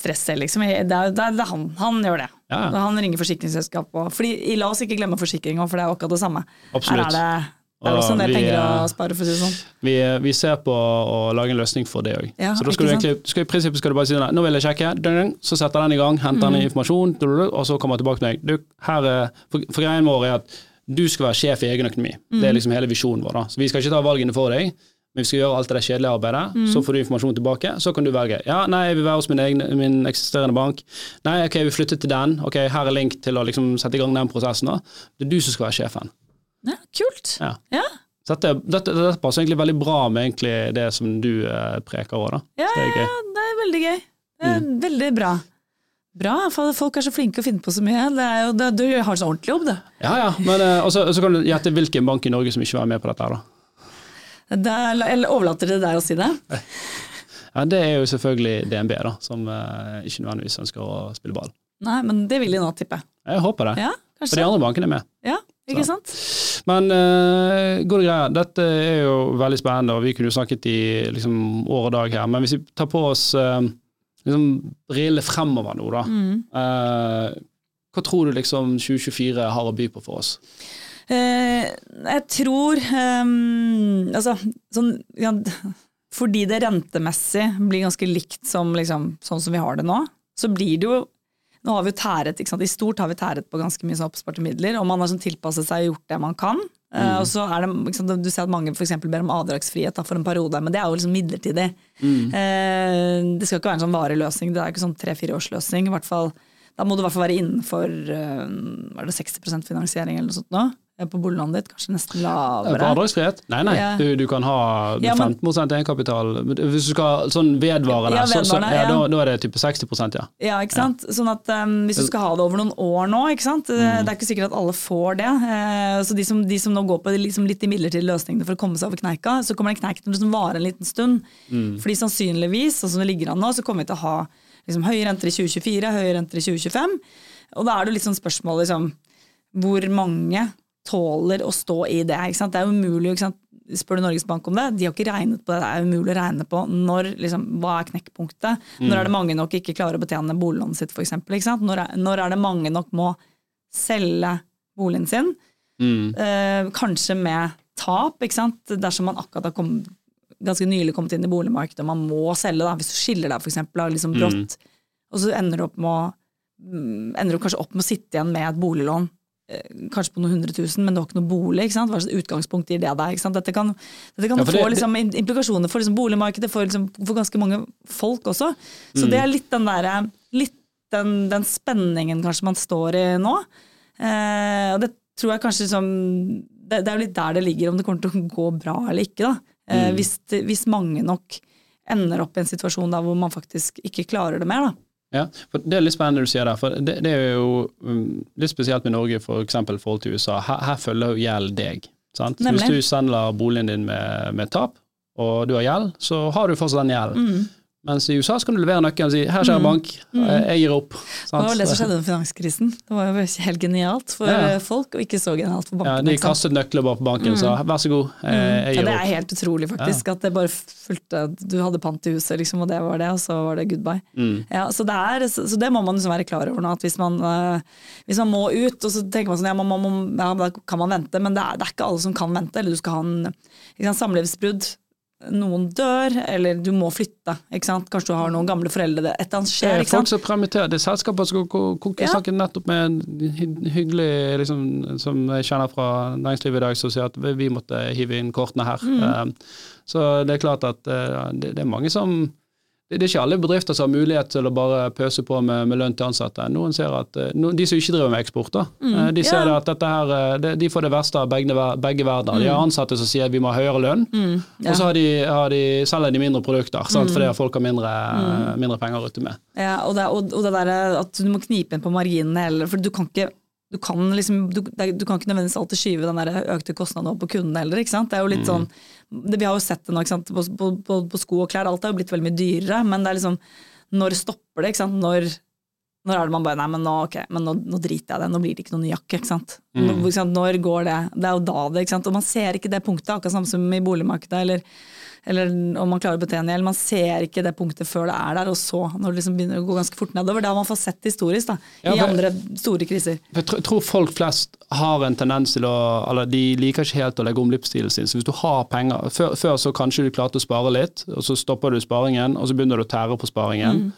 stress, jeg, liksom. Det er, det er, han. Han gjør det. Ja. Han ringer forsikringsselskap. Fordi, la oss ikke glemme forsikringa, for det er akkurat det samme. Absolutt. Her er det, det er også en del penger å spare, for å si det sånn. Vi, vi ser på å lage en løsning for det òg. Ja, så da skal du egentlig, skal, i prinsippet skal du bare si nei, nå vil jeg sjekke, så setter den i gang, henter Mm. den informasjon, dun, dun, og så kommer jeg tilbake til meg. Du, her er, for, for greien vår er at du skal være sjef i egen økonomi. Det Mm. er liksom hele visjonen vår. da. Så Vi skal ikke ta valgene for deg, men vi skal gjøre alt det kjedelige arbeidet. Mm. Så får du informasjon tilbake, så kan du velge. Ja, nei, jeg vil være hos min, egen, min eksisterende bank. Nei, ok, vi flytter til den. Ok, her er link til å liksom sette i gang den prosessen. da. Det er du som skal være sjefen. Ja, kult. Ja. Ja, Så dette, dette, dette passer egentlig veldig bra med det som du eh, preker òg, da. ja, det er ja, det er veldig gøy. Det er Mm. Veldig bra. Bra, for folk er så flinke å finne på så mye. Det er jo, det, du har så ordentlig jobb, du. Ja, ja, men eh, og så kan du gjette hvilken bank i Norge som ikke var med på dette her, da. Det er, eller overlater det deg å si det. Ja, det er jo selvfølgelig DNB, da, som eh, ikke nødvendigvis ønsker å spille ball. Nei, men det vil de nå, tipper jeg. Jeg håper det. Ja, For de andre bankene er med. Ja, ikke Så. sant? Men uh, gode greier. Dette er jo veldig spennende, og vi kunne jo snakket i liksom, år og dag her. Men hvis vi tar på oss uh, liksom, brillene fremover nå, da. Mm. Uh, hva tror du liksom 2024 har å by på for oss? Uh, jeg tror um, Altså, sånn ja, Fordi det rentemessig blir ganske likt som liksom, sånn som vi har det nå, så blir det jo nå har vi jo tæret? I stort har vi tæret på ganske mye sånn oppsparte midler, og man har sånn tilpasset seg og gjort det man kan. Eh, og så er det, sant, Du ser at mange for ber om avdragsfrihet da, for en periode, men det er jo liksom midlertidig. Eh, det skal ikke være en sånn varig løsning, det er ikke sånn tre-fire års løsning. I hvert fall, da må du i hvert fall være innenfor eh, var det 60% finansiering eller noe sånt nå, på boliglånet ditt. Kanskje nesten På lavere. avdragsfrihet? Nei, nei. Ja. Du, du kan ha Ja, men- 15 egenkapital. Hvis du skal sånn vedvarende, Ja, så, så, ja, da, da er det type 60% ja. Ja, ikke sant? Sånn at um, Hvis du skal ha det over noen år nå, ikke sant? Eh, Mm. det er ikke sikkert at alle får det. Eh, så de som, de som nå går på liksom litt de midlertidige løsningene for å komme seg over kneika, så kommer den kneiken til å vare en liten stund. Mm. Fordi sannsynligvis, sånn som det ligger an nå, så kommer vi til å ha liksom, høye renter i 2024, høye renter i 2025. Og da er det jo litt sånn spørsmål liksom, hvor mange tåler å stå i det. Ikke sant? Det er jo umulig, ikke sant? Spør du Norges Bank om det, de har ikke regnet på det. Det er umulig å regne på når, liksom, hva er knekkpunktet. Når er det mange nok ikke klarer å betjene boliglånet sitt, f.eks. Når, er- når er det mange nok må selge boligen sin? Mm. Eh, kanskje med tap, ikke sant? dersom man akkurat har kommet, ganske nylig kommet inn i boligmarkedet og man må selge. Da. Hvis du skiller deg, for eksempel, av liksom brått, og så ender du, opp med mm, ender du kanskje opp med å sitte igjen med et boliglån. Eh, Kanskje på noen hundre tusen, men du har ikke noe bolig. Hva slags utgangspunkt gir det deg? Dette kan, dette kan Ja, for få det- liksom, implikasjoner for liksom, boligmarkedet, for, liksom, for ganske mange folk også. Så Mm. det er litt den derre Litt den, den spenningen kanskje man står i nå. Eh, og det tror jeg kanskje liksom det, det er jo litt der det ligger, om det kommer til å gå bra eller ikke. da. Eh, hvis, hvis mange nok ender opp i en situasjon der hvor man faktisk ikke klarer det mer. da. Ja, for Det er litt spennende du sier der. for Det, det er jo um, litt spesielt med Norge for eksempel i forhold til USA. Her, her følger jo gjeld deg. Sant? Nemlig. Hvis du selger boligen din med, med tap, og du har gjeld, så har du fortsatt den gjelden. Mm. Mens i USA så kan du levere nøkkelen og si 'her, kjære bank, jeg, jeg gir opp'. Det var vel det som skjedde under finanskrisen. Det var jo helt genialt for Ja. folk, og ikke så genialt for Ja, de kastet nøkler bare på banken og sa 'vær så god, jeg, gir opp'. Ja, det er helt utrolig, faktisk. At det bare fulgte Du hadde pant i huset, liksom, og det var det, og så var det goodbye. Mm. Ja, så, det er, så, det må man liksom være klar over nå, at hvis man, eh, hvis man må ut, og så tenker man sånn ja, man, må- da kan man vente, men det er, det er ikke alle som kan vente. Eller du skal ha en ikke samlivsbrudd. Noen dør, eller du må flytte. Ikke sant? Kanskje du har noen gamle foreldre, det- et eller annet skjer. er ikke folk som permitterer. Det er selskaper som ko- ko- Ja. snakket nettopp med en hyggelig liksom, som jeg kjenner fra næringslivet i dag, som sier at vi vi måtte hive inn kortene her. Mm. Eh, Så det er klart at eh, det, det er mange som det det er ikke alle bedrifter som har mulighet til å bare pøse på med, med lønn til ansatte. Noen ser at, eh, no, De som ikke driver med eksport, da, mm, de ser Mm. ja. at her, de, de får det verste av begge, begge verdener. De har ansatte som sier at vi må ha høyere lønn, Mm, ja. og så har de, har de, selger de mindre produkter, sant? fordi at folk har mindre, mindre penger å rutte med. Ja, og det, og, og det der at du må knipe inn på marginene heller, for du kan ikke du kan, liksom, du, du kan ikke nødvendigvis alltid skyve den økte kostnaden over på kundene heller. ikke sant? Det er jo litt sånn, Vi har jo sett det nå? På, på, på, sko og klær, alt er jo blitt veldig mye dyrere, men det er liksom Når stopper det? ikke sant? Når, når er det man bare Nei, men nå, ok, men nå, nå driter jeg i det, nå blir det ikke noen ny jakke. ikke sant? Sant? Når går det? Det er jo da det. ikke sant? Og man ser ikke det punktet, akkurat samme som i boligmarkedet. eller eller om man klarer å betjene gjeld. Man ser ikke det punktet før det er der, og så, når det liksom begynner å gå ganske fort nedover. Det har man fått sett historisk da, Ja, i for- andre store kriser. Jeg tror, folk flest har en tendens til å Eller de liker ikke helt å legge om livsstilen sin. Så hvis du har penger Før, før så kanskje du klarte å spare litt, og så stopper du sparingen, og så begynner du å tære på sparingen.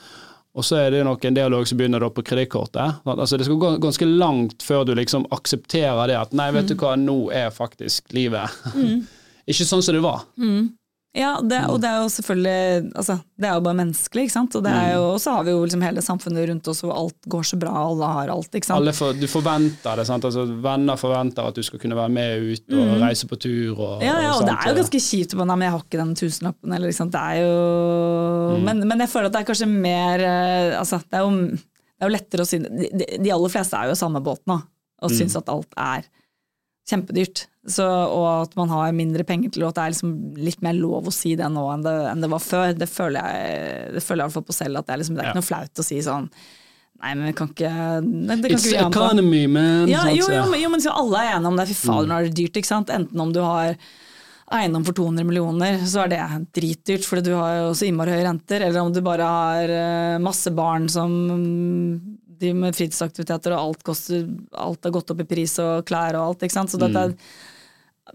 Og så er det nok en del som begynner på kredittkortet. Altså det skal gå ganske langt før du liksom aksepterer det at nei, vet du hva, nå er faktisk livet ikke sånn som det var. Ja, det, og det er jo selvfølgelig altså, Det er jo bare menneskelig, ikke sant. Og det er jo, så har vi jo liksom hele samfunnet rundt oss hvor alt går så bra, alle har alt, ikke sant. For, du forventer det. sant? Altså, venner forventer at du skal kunne være med ut og reise på tur. Og, Ja, ja, og det er jo ganske kjipt. Nei, men jeg har ikke den tusenlappen, eller liksom. Det er jo men, men jeg føler at det er kanskje mer eh, Altså, det er jo, det er jo lettere å si De, de aller fleste er jo i samme båt nå, og syns at alt er kjempedyrt. Så, og at man har mindre penger til, og at det er liksom litt mer lov å si det nå enn det, enn det var før. Det føler jeg, det føler jeg fall på selv, at det er, liksom, det er ikke noe flaut å si sånn Nei, men vi kan ikke nei, det kan It's ikke economy, man. Ja, jo, jo, men, jo, men så alle er enige om det. Fy fader, nå er det dyrt. ikke sant? Enten om du har eiendom for 200 millioner, så er det dritdyrt fordi du har jo så innmari høye renter. Eller om du bare har eh, masse barn som mm, driver med fritidsaktiviteter, og alt, koster, alt har gått opp i pris, og klær og alt. ikke sant? Så dette er,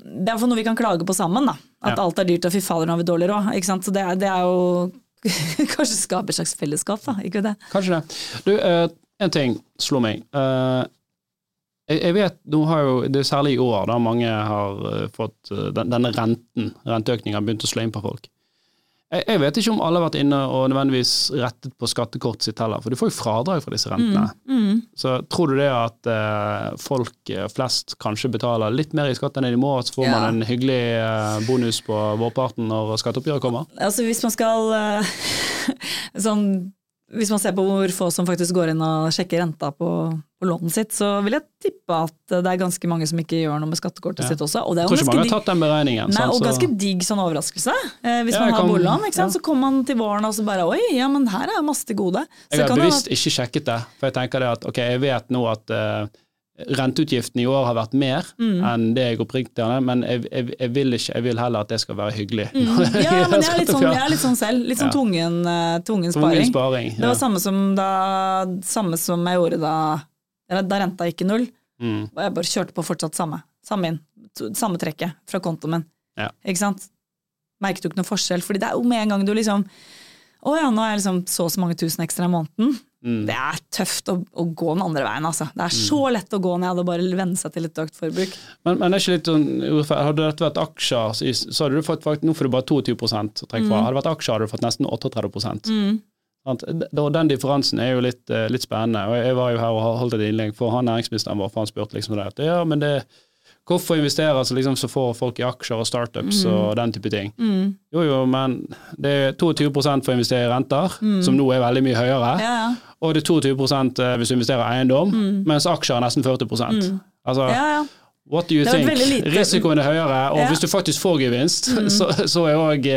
det er for noe vi kan klage på sammen, da. At Ja. alt er dyrt, og fy fader, nå har vi dårlig råd. ikke sant? Så det, er- det er jo Kanskje skape et slags fellesskap, da. Ikke det? Kanskje det. Du, uh, en ting slo meg. Uh, jeg, jeg vet, nå har jo, Det er særlig i år da mange har eh, fått den, denne renten, renteøkningen, har begynt å slå inn på folk. Jeg, jeg vet ikke om alle har vært inne og nødvendigvis rettet på skattekortet sitt heller, for du får jo fradrag for disse rentene. Mm, Så tror du det at eh, folk eh, flest kanskje betaler litt mer i skatt enn de må, så får Ja. man en hyggelig eh, bonus på vårparten når skatteoppgjøret kommer? Altså hvis man skal eh, sånn, Hvis man ser på hvor få som faktisk går inn og sjekker renta på, på lånet sitt, så vil jeg tippe at det er ganske mange som ikke gjør noe med skattekortet Ja. sitt også. Og det er jo ganske digg, tatt den beregningen. nei, sant, og så- ganske digg sånn overraskelse. Eh, hvis Ja, man har boliglån, ja. så kommer man til våren og så bare oi, ja men her er masse til gode. Så Jeg har bevisst ha... ikke sjekket det, for jeg tenker det at ok, jeg vet nå at uh, renteutgiften i år har vært mer Mm. enn det jeg oppriktig hadde, men jeg, jeg, jeg, vil ikke, jeg vil heller at det skal være hyggelig. Mm. Ja, men jeg er litt sånn, er litt sånn selv. Litt sånn Ja. tvungen, tungen, sparing. Tungen sparing. ja. Det var samme som, da, samme som jeg gjorde da, da renta gikk i null. Mm. Og jeg bare kjørte på fortsatt samme. Samme inn. Samme trekket fra kontoen min. Ja. Ikke sant? Merket jo ikke noe forskjell, fordi det er jo med en gang du liksom Å ja, nå er jeg liksom så og så mange tusen ekstra i måneden. Mm. Det er tøft å, å gå den andre veien, altså. Det er så lett å gå ned og bare venne seg til litt økt forbruk. Men, men er ikke litt sånn. Hadde dette vært aksjer, så, hadde du fått faktisk, nå får du bare 22 å trekke Mm. fra. Hadde det vært aksjer, hadde du fått nesten 38% Den differansen er jo litt, eh, litt spennende. og Jeg var jo her og holdt et innlegg for han næringsministeren vår, for han spurte liksom det at ja, men det Hvorfor investere så liksom så får folk i aksjer og startups Mm. og den type ting? Jo jo, men det er 22 for å investere i renter, som nå er veldig mye høyere. Mm. Ja, ja. Og det er 22 hvis du investerer i eiendom, mens aksjer er nesten 40 Altså, ja, ja. What do you think? Risikoen er høyere, og. Mm. hvis du faktisk får gevinst, så, så er òg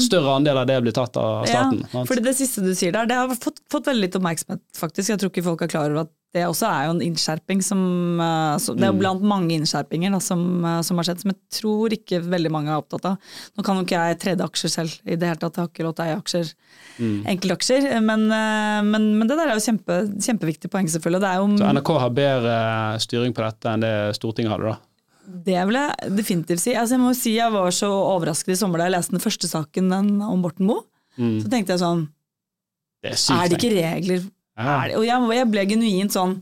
større andel av det blir tatt av staten. Ja, fordi det siste du sier der, det har fått, fått veldig litt oppmerksomhet, faktisk. Jeg tror ikke folk er klar over at det også er jo en innskjerping som eh, så Det er Mm. jo blant mange innskjerpinger da, som, eh, som har skjedd, som jeg tror ikke veldig mange er opptatt av. Nå kan jo ikke jeg trede aksjer selv i det hele tatt, jeg har ikke lov til å eie aksjer, Mm. enkeltaksjer. Men, eh, men, men det der er jo kjempe, kjempeviktig poeng, selvfølgelig. Det er jo Så NRK har bedre styring på dette enn det Stortinget hadde, da. Det vil jeg definitivt si. Altså, jeg må si jeg var så overrasket i sommer da jeg leste den første saken den, om Borten Moe. Mm. Så tenkte jeg sånn, Det er er det ikke regler. Er? Og jeg, jeg ble genuint sånn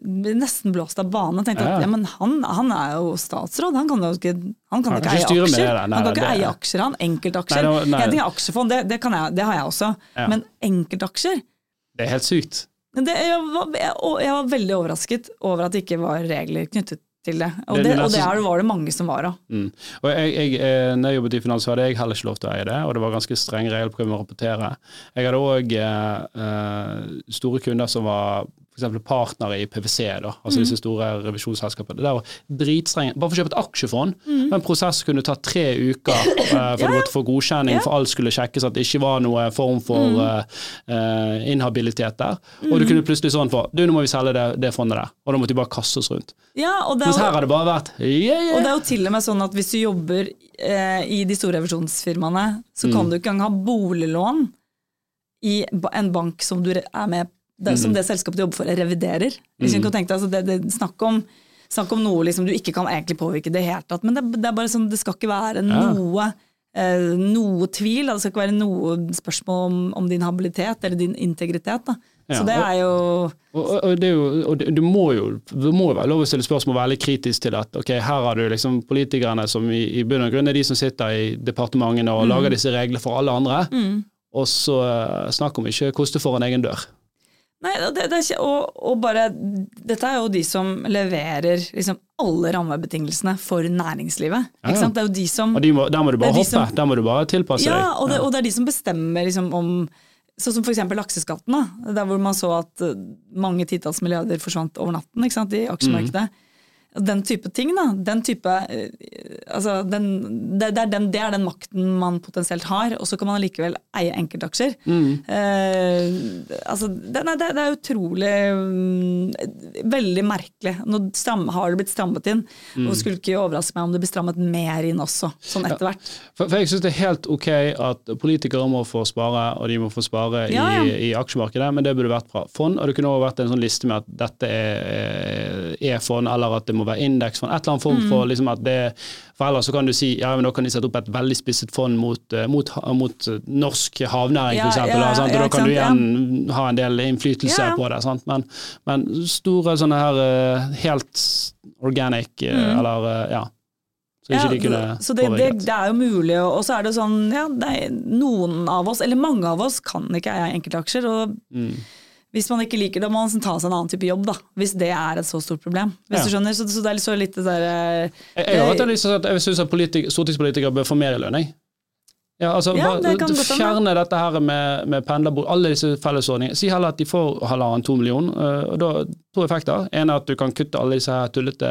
Nesten blåst av banen. og tenkte at ja, men han, han er jo statsråd, han kan jo ikke, han kan Han ikke ikke eie aksjer. Nei, han kan ikke det- eie aksjer, han. Enkeltaksjer. Nei, nei. En ting er aksjefond, det, det, kan jeg, det har jeg også. Ja. Men enkeltaksjer Det er helt sykt. det, jeg, var, jeg, jeg var veldig overrasket over at det ikke var regler knyttet til det. Og Det- og det var det mange som var av. Mm. Og jeg, jeg, eh, når jeg jobbet i finans, hadde jeg heller ikke lov til å eie det, og det var ganske streng regel på hva vi må rapportere. Jeg hadde òg eh, eh, store kunder som var f.eks. partnere i PwC, da, altså disse store revisjonsselskapene. Det var dritstrengt. Bare for å kjøpe et aksjefond, en prosess kunne ta tre uker eh, for å måtte få godkjenning, for alt skulle sjekkes at det ikke var noe form for mm. eh, inhabilitet der. Og du kunne plutselig sånn for Du, nå må vi selge det, det fondet der. Og da måtte de bare kaste oss rundt. Ja, og det, Mens er her har det bare vært yeah, og det er jo til og med sånn at hvis du jobber eh, i de store revisjonsfirmaene, så Mm. kan du ikke engang ha boliglån i en bank som du er med det, Mm. som det selskapet du jobber for, reviderer. Hvis mm. tenke altså det, det, snakk, om, snakk om noe liksom, du ikke kan egentlig påvirke i det hele tatt. Men det, det er bare sånn, det skal ikke være Ja. noe, eh, noe tvil. Det skal ikke være noe spørsmål om, om din habilitet eller din integritet. Da. Ja, Så det er jo Og, og, og, er jo, og du må jo det må være lov å stille spørsmål veldig kritisk til at ok, her har du liksom politikerne som i, i bunn og grunn er de som sitter i departementene og lager disse reglene for alle andre, og så uh, snakk om ikke koste for en egen dør. Nei, det, det ikke, og, og bare, Dette er jo de som leverer liksom, alle rammebetingelsene for næringslivet. Ja. Sant? Det er jo de som Og de må, Der må du bare de hoppe, som- der må du bare tilpasse Ja, deg. og det, og det er de som bestemmer liksom, om Sånn som f.eks. lakseskatten. Da, der hvor man så at mange titalls milliarder forsvant over natten i aksjemarkedet. Den type ting, da. Den type eh, altså den, det, det, er den, det er den makten man potensielt har, og så kan man allikevel eie enkeltaksjer. Eh, altså, det, nei, det, det er utrolig mm, Veldig merkelig. Nå stram, har det blitt strammet inn, og skulle ikke overraske meg om det blir strammet mer inn også, sånn etter hvert. For, for jeg syns det er helt ok at politikere må få spare, og de må få spare Ja, ja. I, i aksjemarkedet, men det burde vært fra fond. Og det kunne også vært en sånn liste med at dette er E-fond, eller at det må være indeksfond. Et eller annet form Mm. for liksom at det For ellers så kan du si ja, men da kan de sette opp et veldig spisset fond mot, eh, mot, mot eh, norsk havnæring, Ja, eksempel. ja, da, sant? Og ja, da kan du igjen igjen ha en del innflytelse Ja, ja. på det. Sant? Men, men store sånne her eh, helt organic, mm. eller ja ja. Så det, det, det er jo mulig, og så er det sånn ja, det er Noen av oss, eller mange av oss, kan ikke eie enkeltaksjer. Og Mm. Hvis man ikke liker det, må man ta seg en annen type jobb, da. Hvis det er et så stort problem. Hvis Ja. du skjønner, så, så det er så litt det der Jeg, jeg jeg, å si at jeg syns at politik- stortingspolitikere bør få mer i lønn. jeg. Ja, altså, Ja, bare det. Fjerne dette her med, med pendlerbord, alle disse fellesordningene. Si heller at de får halvannen-to millioner. øh, og da To effekter. En er at du kan kutte alle disse her tullete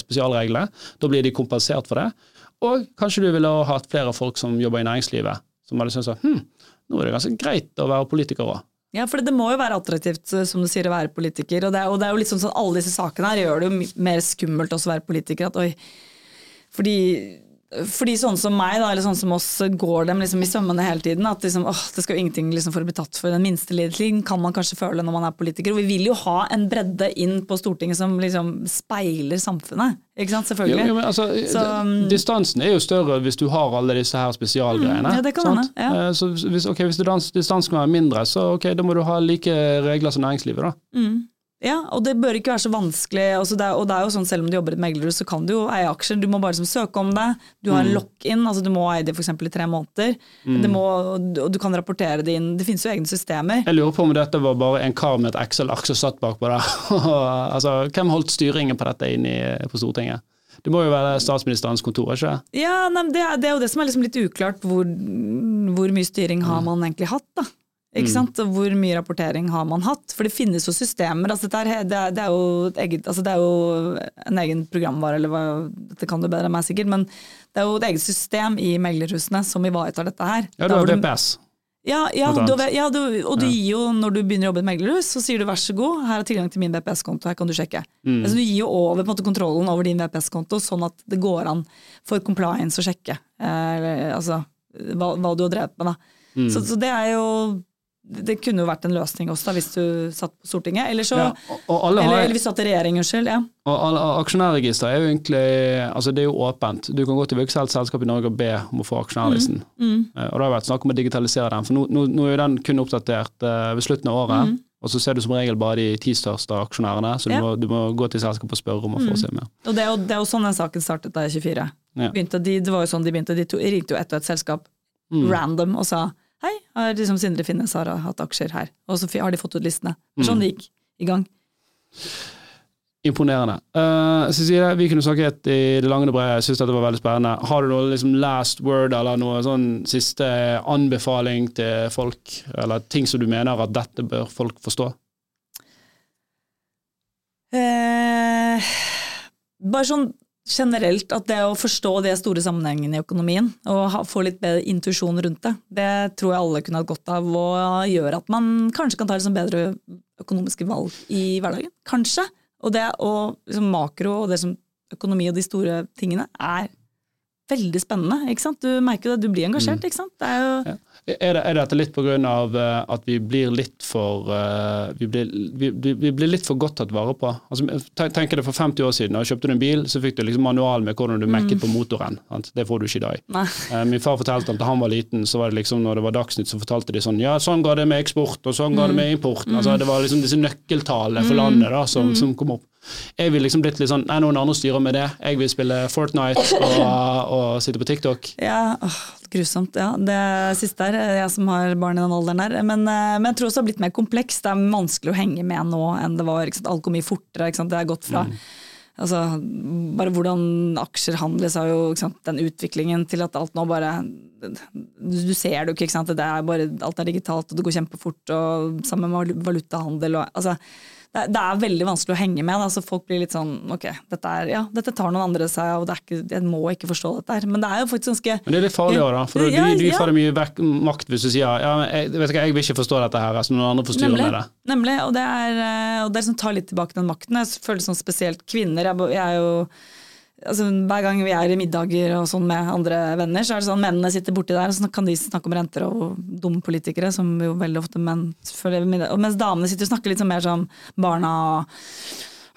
spesialreglene. Da blir de kompensert for det. Og kanskje du ville ha hatt flere folk som jobber i næringslivet, som hadde syntes at hm, nå er det ganske greit å være politiker òg. Ja, for det må jo være attraktivt, som du sier, å være politiker. Og det er, og det er jo litt sånn sånn alle disse sakene her gjør det jo mer skummelt også å være politiker. At oi, fordi, fordi sånn som meg, da, eller sånn som oss, går dem liksom i sømmene hele tiden. At liksom, åh, det skal jo ingenting liksom for å bli tatt for den minste lille ting, kan man kanskje føle når man er politiker. Og vi vil jo ha en bredde inn på Stortinget som liksom speiler samfunnet. Ikke sant, selvfølgelig. Jo, jo, altså, Så, distansen er jo større hvis du har alle disse her spesialgreiene. Mm, ja, det kan sant? hende, ja. Eh, Så hvis, okay, hvis distansen kan være mindre, så ok, da må du ha like regler som næringslivet. da. Ja, og det bør ikke være så vanskelig. Altså det er, og det er jo sånn Selv om du jobber i et meglerhus, så kan du jo eie aksjer. Du må bare liksom søke om det. Du har en lock-in, altså du må eie det f.eks. i tre måneder. Det må, og du kan rapportere det inn. Det finnes jo egne systemer. Jeg lurer på om dette var bare en kar med et Excel-ark som satt bakpå der. altså, hvem holdt styringen på dette inne på Stortinget? Det må jo være statsministerens kontor, ikke? Ja, nei, det, er, det er jo det som er liksom litt uklart. Hvor, hvor mye styring har man egentlig hatt, da? Ikke sant? Og hvor mye rapportering har man hatt? For det finnes jo systemer. Altså dette det, er, det, er jo eget, altså det er jo en egen programvare, eller hva, dette kan du bedre enn meg sikkert, men det er jo et eget system i meglerhusene som ivaretar dette her. Ja, du har VPS. Ja, ja, du, ja du, og du gir jo, når du begynner å jobbe i et meglerhus, så sier du vær så god, her er tilgang til min VPS-konto, her kan du sjekke. Mm. Altså, du gir jo over på en måte, kontrollen over din VPS-konto, sånn at det går an for compliance å sjekke eh, altså, hva, hva du har drevet med. Da. Mm. Så, så det er jo Det kunne jo vært en løsning også, da, hvis du satt på Stortinget. Eller, så, Ja, eller, har eller hvis du satt i regjering, unnskyld. Ja. Og alle- Aksjonærregister er jo egentlig altså det er jo åpent. Du kan gå til hvilket selskap i Norge og be om å få aksjonærlisten. Mm. mm. Og det har vært snakk om å digitalisere den, for nå, nå, nå er jo den kun oppdatert uh, ved slutten av året. Mm. Og så ser du som regel bare de ti største aksjonærene, så du, Ja. må, du må gå til selskapet og spørre om å få se mer. Og det er, jo, det er jo sånn den saken startet da i 24. Ja. De, det var jo sånn de begynte, de to, ringte jo ett og ett selskap Mm. random og sa hei, har liksom Sindre Finnes har hatt aksjer her. Og så har de fått ut listene. Er Mm. sånn det gikk i gang. Imponerende. Uh, Cecilie, vi kunne snakket i det lange og brede, jeg syns dette var veldig spennende. Har du noe liksom last word eller noe sånn siste anbefaling til folk, eller ting som du mener at dette bør folk forstå? Uh, bare sånn generelt at det å forstå de store sammenhengene i økonomien, og få litt bedre intuisjon rundt det, det tror jeg alle kunne hatt godt av, og gjør at man kanskje kan ta liksom bedre økonomiske valg i hverdagen. Kanskje. Og det og liksom makro og det som økonomi og de store tingene er veldig spennende. ikke sant? Du merker jo det, du blir engasjert. ikke sant? Det er jo... Ja. Er, det, er dette litt av eh, at vi blir litt for eh, vi, blir, vi, vi blir litt for godt tatt vare på? Altså, tenk, deg for 50 år siden, da kjøpte du en bil, så fikk du liksom manual med hvordan du mekket på motoren. Sant? Det får du ikke i dag. Nei. Eh, Min far fortalte at da han var liten, så var det liksom når det var Dagsnytt, så fortalte de sånn Ja, sånn går det med eksport, og sånn går det med import. Altså, det var liksom disse nøkkeltallene for landet da, som, som kom opp. Jeg vil liksom blitt litt sånn Nei, noen andre styrer med det. Jeg vil spille Fortnite og, og sitte på TikTok. Ja, åh, grusomt. Ja, det siste er jeg som har barn i den alderen der. Men, eh, men jeg tror også det har blitt mer komplekst. Det er vanskelig å henge med nå enn det var. Ikke sant? Alt går mye fortere. Ikke sant? Det er gått fra altså, bare hvordan aksjer handles, har jo ikke sant? den utviklingen til at alt nå bare Du, du ser det jo ikke, ikke sant? Det er bare, alt er digitalt, og det går kjempefort. og Sammen med valutahandel. Og, altså, det, er- det veldig vanskelig å henge med. Altså så folk blir litt sånn ok, dette, er, ja, dette tar noen andre seg av, og ikke, jeg må ikke forstå dette her. Men det er jo faktisk ganske Men det er litt farlig òg, da. For du, Ja, du gir ja. mye vekk, makt hvis du sier ja, jeg, vet ikke, jeg vil ikke forstå dette her, altså noen andre får styre med det. nemlig og det er, eh, og det er som tar litt tilbake den makten. Jeg føler sånn spesielt kvinner. Jeg, jeg er jo altså, Hver gang vi er i middager og sånn med andre venner, så er det sånn mennene sitter borti der, og så kan de snakke om renter og dumme politikere, som jo veldig ofte menn føler middag. Mens damene sitter og snakker litt sånn mer sånn barna og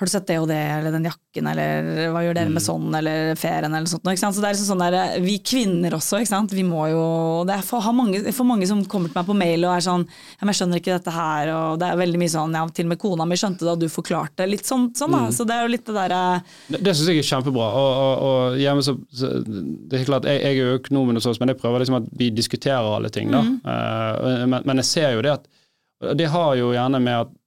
har du sett det og det, eller den jakken, eller hva gjør dere med sånn, eller ferien, eller sånt. Så det er liksom sånn der, Vi kvinner også, ikke sant. Vi må jo Det er for, har mange, for mange som kommer til meg på mail og er sånn ja, men 'Jeg skjønner ikke dette her', og det er veldig mye sånn Ja, til og med kona mi skjønte det, og du forklarte. Litt sånn, sånn da. Så det er jo litt det derre Det, det syns jeg er kjempebra. Og, og, og hjemme så, så Det er klart, jeg, jeg er jo oss, men jeg prøver liksom at vi diskuterer alle ting. da. Eh, men, men jeg ser jo det at Det har jo gjerne med at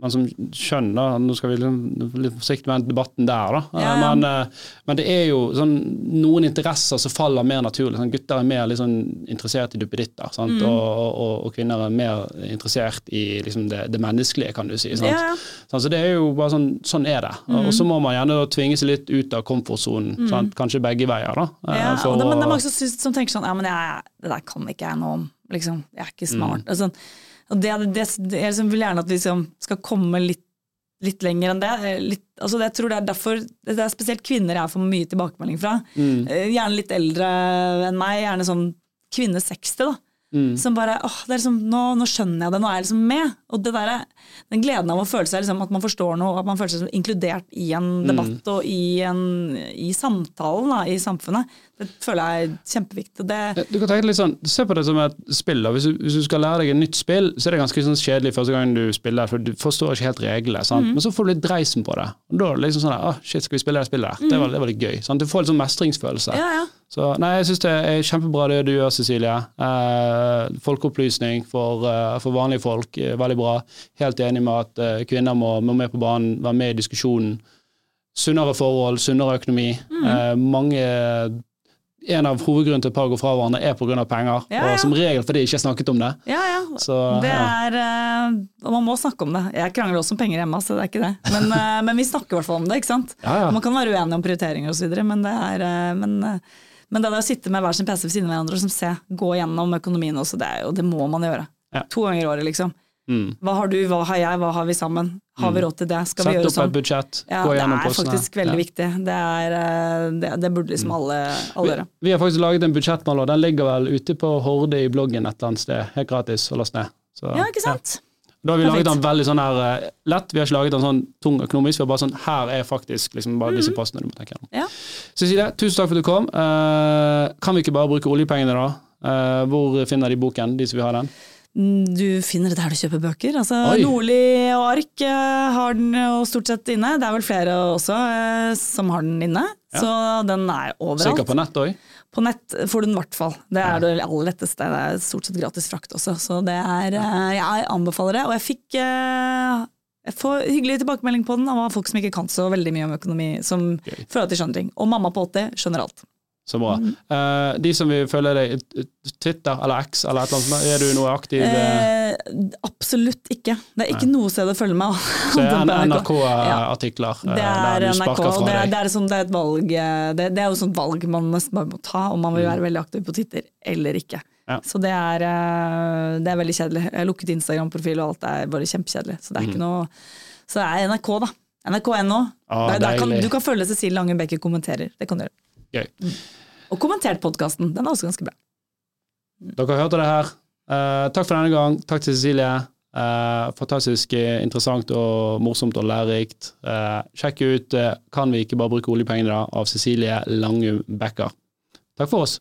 man som skjønner nå skal vi liksom litt forsiktig med den debatten der, da. Eh, Ja, ja. Men, eh, men det er jo sånn noen interesser som faller mer naturlig. Sånn, gutter er mer liksom, interessert i duppeditter? Mm. Og, og, og kvinner er mer interessert i liksom, det, det menneskelige, kan du si. Sant? Ja. Sånn, så det er jo bare sånn, sånn er det. Og så må man gjerne tvinge seg litt ut av komfortsonen. mm. Kanskje begge veier, da. eh, Ja, for det, men det er mange som, som tenker sånn Ja, men jeg, det der kan ikke jeg noe om. Liksom. Jeg er ikke Mm. smart. Og, sånn. Og det, det, det, jeg liksom vil gjerne at vi liksom skal komme litt, litt lenger enn det. Litt, altså det. Jeg tror det er derfor Det er spesielt kvinner jeg får mye tilbakemelding fra. Mm. Eh, Gjerne litt eldre enn meg. Gjerne sånn kvinne 60, da. Mm. Som bare åh, det er liksom, nå, nå skjønner jeg det, nå er jeg liksom med. Og det der, den gleden av å føle seg liksom, at man forstår noe, at man føler seg som inkludert i en Mm. debatt og i, en, i samtalen da, i samfunnet, det føler jeg er kjempeviktig. Det, Du kan tenke litt sånn, Se på det som et spill. Hvis du, hvis du skal lære deg et nytt spill, så er det ganske sånn kjedelig første gang du spiller, for du forstår ikke helt reglene. Mm. Men så får du litt dreisen på det. Og Da er det liksom sånn åh, shit, skal vi spille det spillet? der? Det, var, det var litt gøy. sant? Du får litt sånn mestringsfølelse. Mm. ja, ja. Så nei, jeg syns det er kjempebra det du gjør, Cecilie. Eh, folkeopplysning for, eh, for vanlige folk, er veldig bra. Helt enig med at eh, kvinner må, må med på banen, være med i diskusjonen. Sunnere forhold, sunnere økonomi. Eh, mange en av hovedgrunnene til at par går fra hverandre, er pga. penger. Ja, ja. Og som regel fordi de ikke har snakket om det. Ja, ja. Så, det er, eh, og man må snakke om det. Jeg krangler også om penger hjemme, så det er ikke det. Men, eh, men vi snakker i hvert fall om det. ikke sant? Ja, ja. Man kan være uenig om prioriteringer osv., men det er men, men det å sitte med hver sin PC ved siden av hverandre og som se, gå gjennom økonomien også, det, jo, det må man gjøre. Ja. To ganger i året, liksom. Mm. Hva har du, hva har jeg, hva har vi sammen? Har vi råd til det? Skal vi gjøre sånn? Sett opp sånn? et budsjett, Ja, gå det er postene. faktisk veldig Ja. viktig. Det, er, eh, det, det burde liksom alle, alle gjøre. vi har faktisk laget en budsjettmaler, den ligger vel ute på Horde i bloggen et eller annet sted. Helt gratis å laste ned. Så, Ja, ikke sant? Da har vi laget den veldig sånn her uh, lett. Vi har ikke laget den sånn tung økonomisk. Vi har bare sånn her er faktisk liksom bare disse postene du må tenke gjennom. Mhm. Ja. Cecilie, tusen takk for at du kom. Uh, kan vi ikke bare bruke oljepengene da? Uh, hvor finner de boken, de som vil ha den? Mm, Du finner det der du kjøper bøker. Altså, Oi. Nordli og Ark eh, har den jo stort sett inne. Det er vel flere også eh, som har den inne. Så den er overalt. Sikkert på nett òg? På nett får du den i hvert fall. Det er det aller letteste. Det er stort sett gratis frakt også. Så det er eh, Jeg anbefaler det. Og jeg fikk eh, jeg får hyggelig tilbakemelding på den av folk som ikke kan så veldig mye om økonomi, som Gøy. de skjønner ting. Og mamma på 80 skjønner alt. Så bra. Mm. Uh, de som vil følge deg Twitter eller X eller et eller annet, er du noe aktiv? eh, Eh, absolutt ikke. Det er ikke noe sted å følge meg. så det er NRK. NRK-artikler Det der er du sparker fra det er, deg? det, er sånn, det er et valg eh, det, det er jo sånt valg man nesten bare må ta, om man vil være veldig aktiv på Twitter eller ikke. Ja. Så det er, eh, det er veldig kjedelig. Jeg har lukket Instagram-profil, og alt er bare kjempekjedelig. Så det er ikke noe Så det er NRK, da. NRK.no. Ah, Der- der du kan følge Cecilie Lange Becker kommenterer. Det kan du gjøre. Gøy. Og kommentert podkasten. Den er også ganske bra. Dere hørte det her. Uh, takk for denne gang. Takk til Cecilie. Uh, fantastisk eh, interessant og morsomt og lærerikt. Uh, sjekk ut 'Kan vi ikke bare bruke oljepengene', da, av Cecilie Langum Becker. Takk for oss.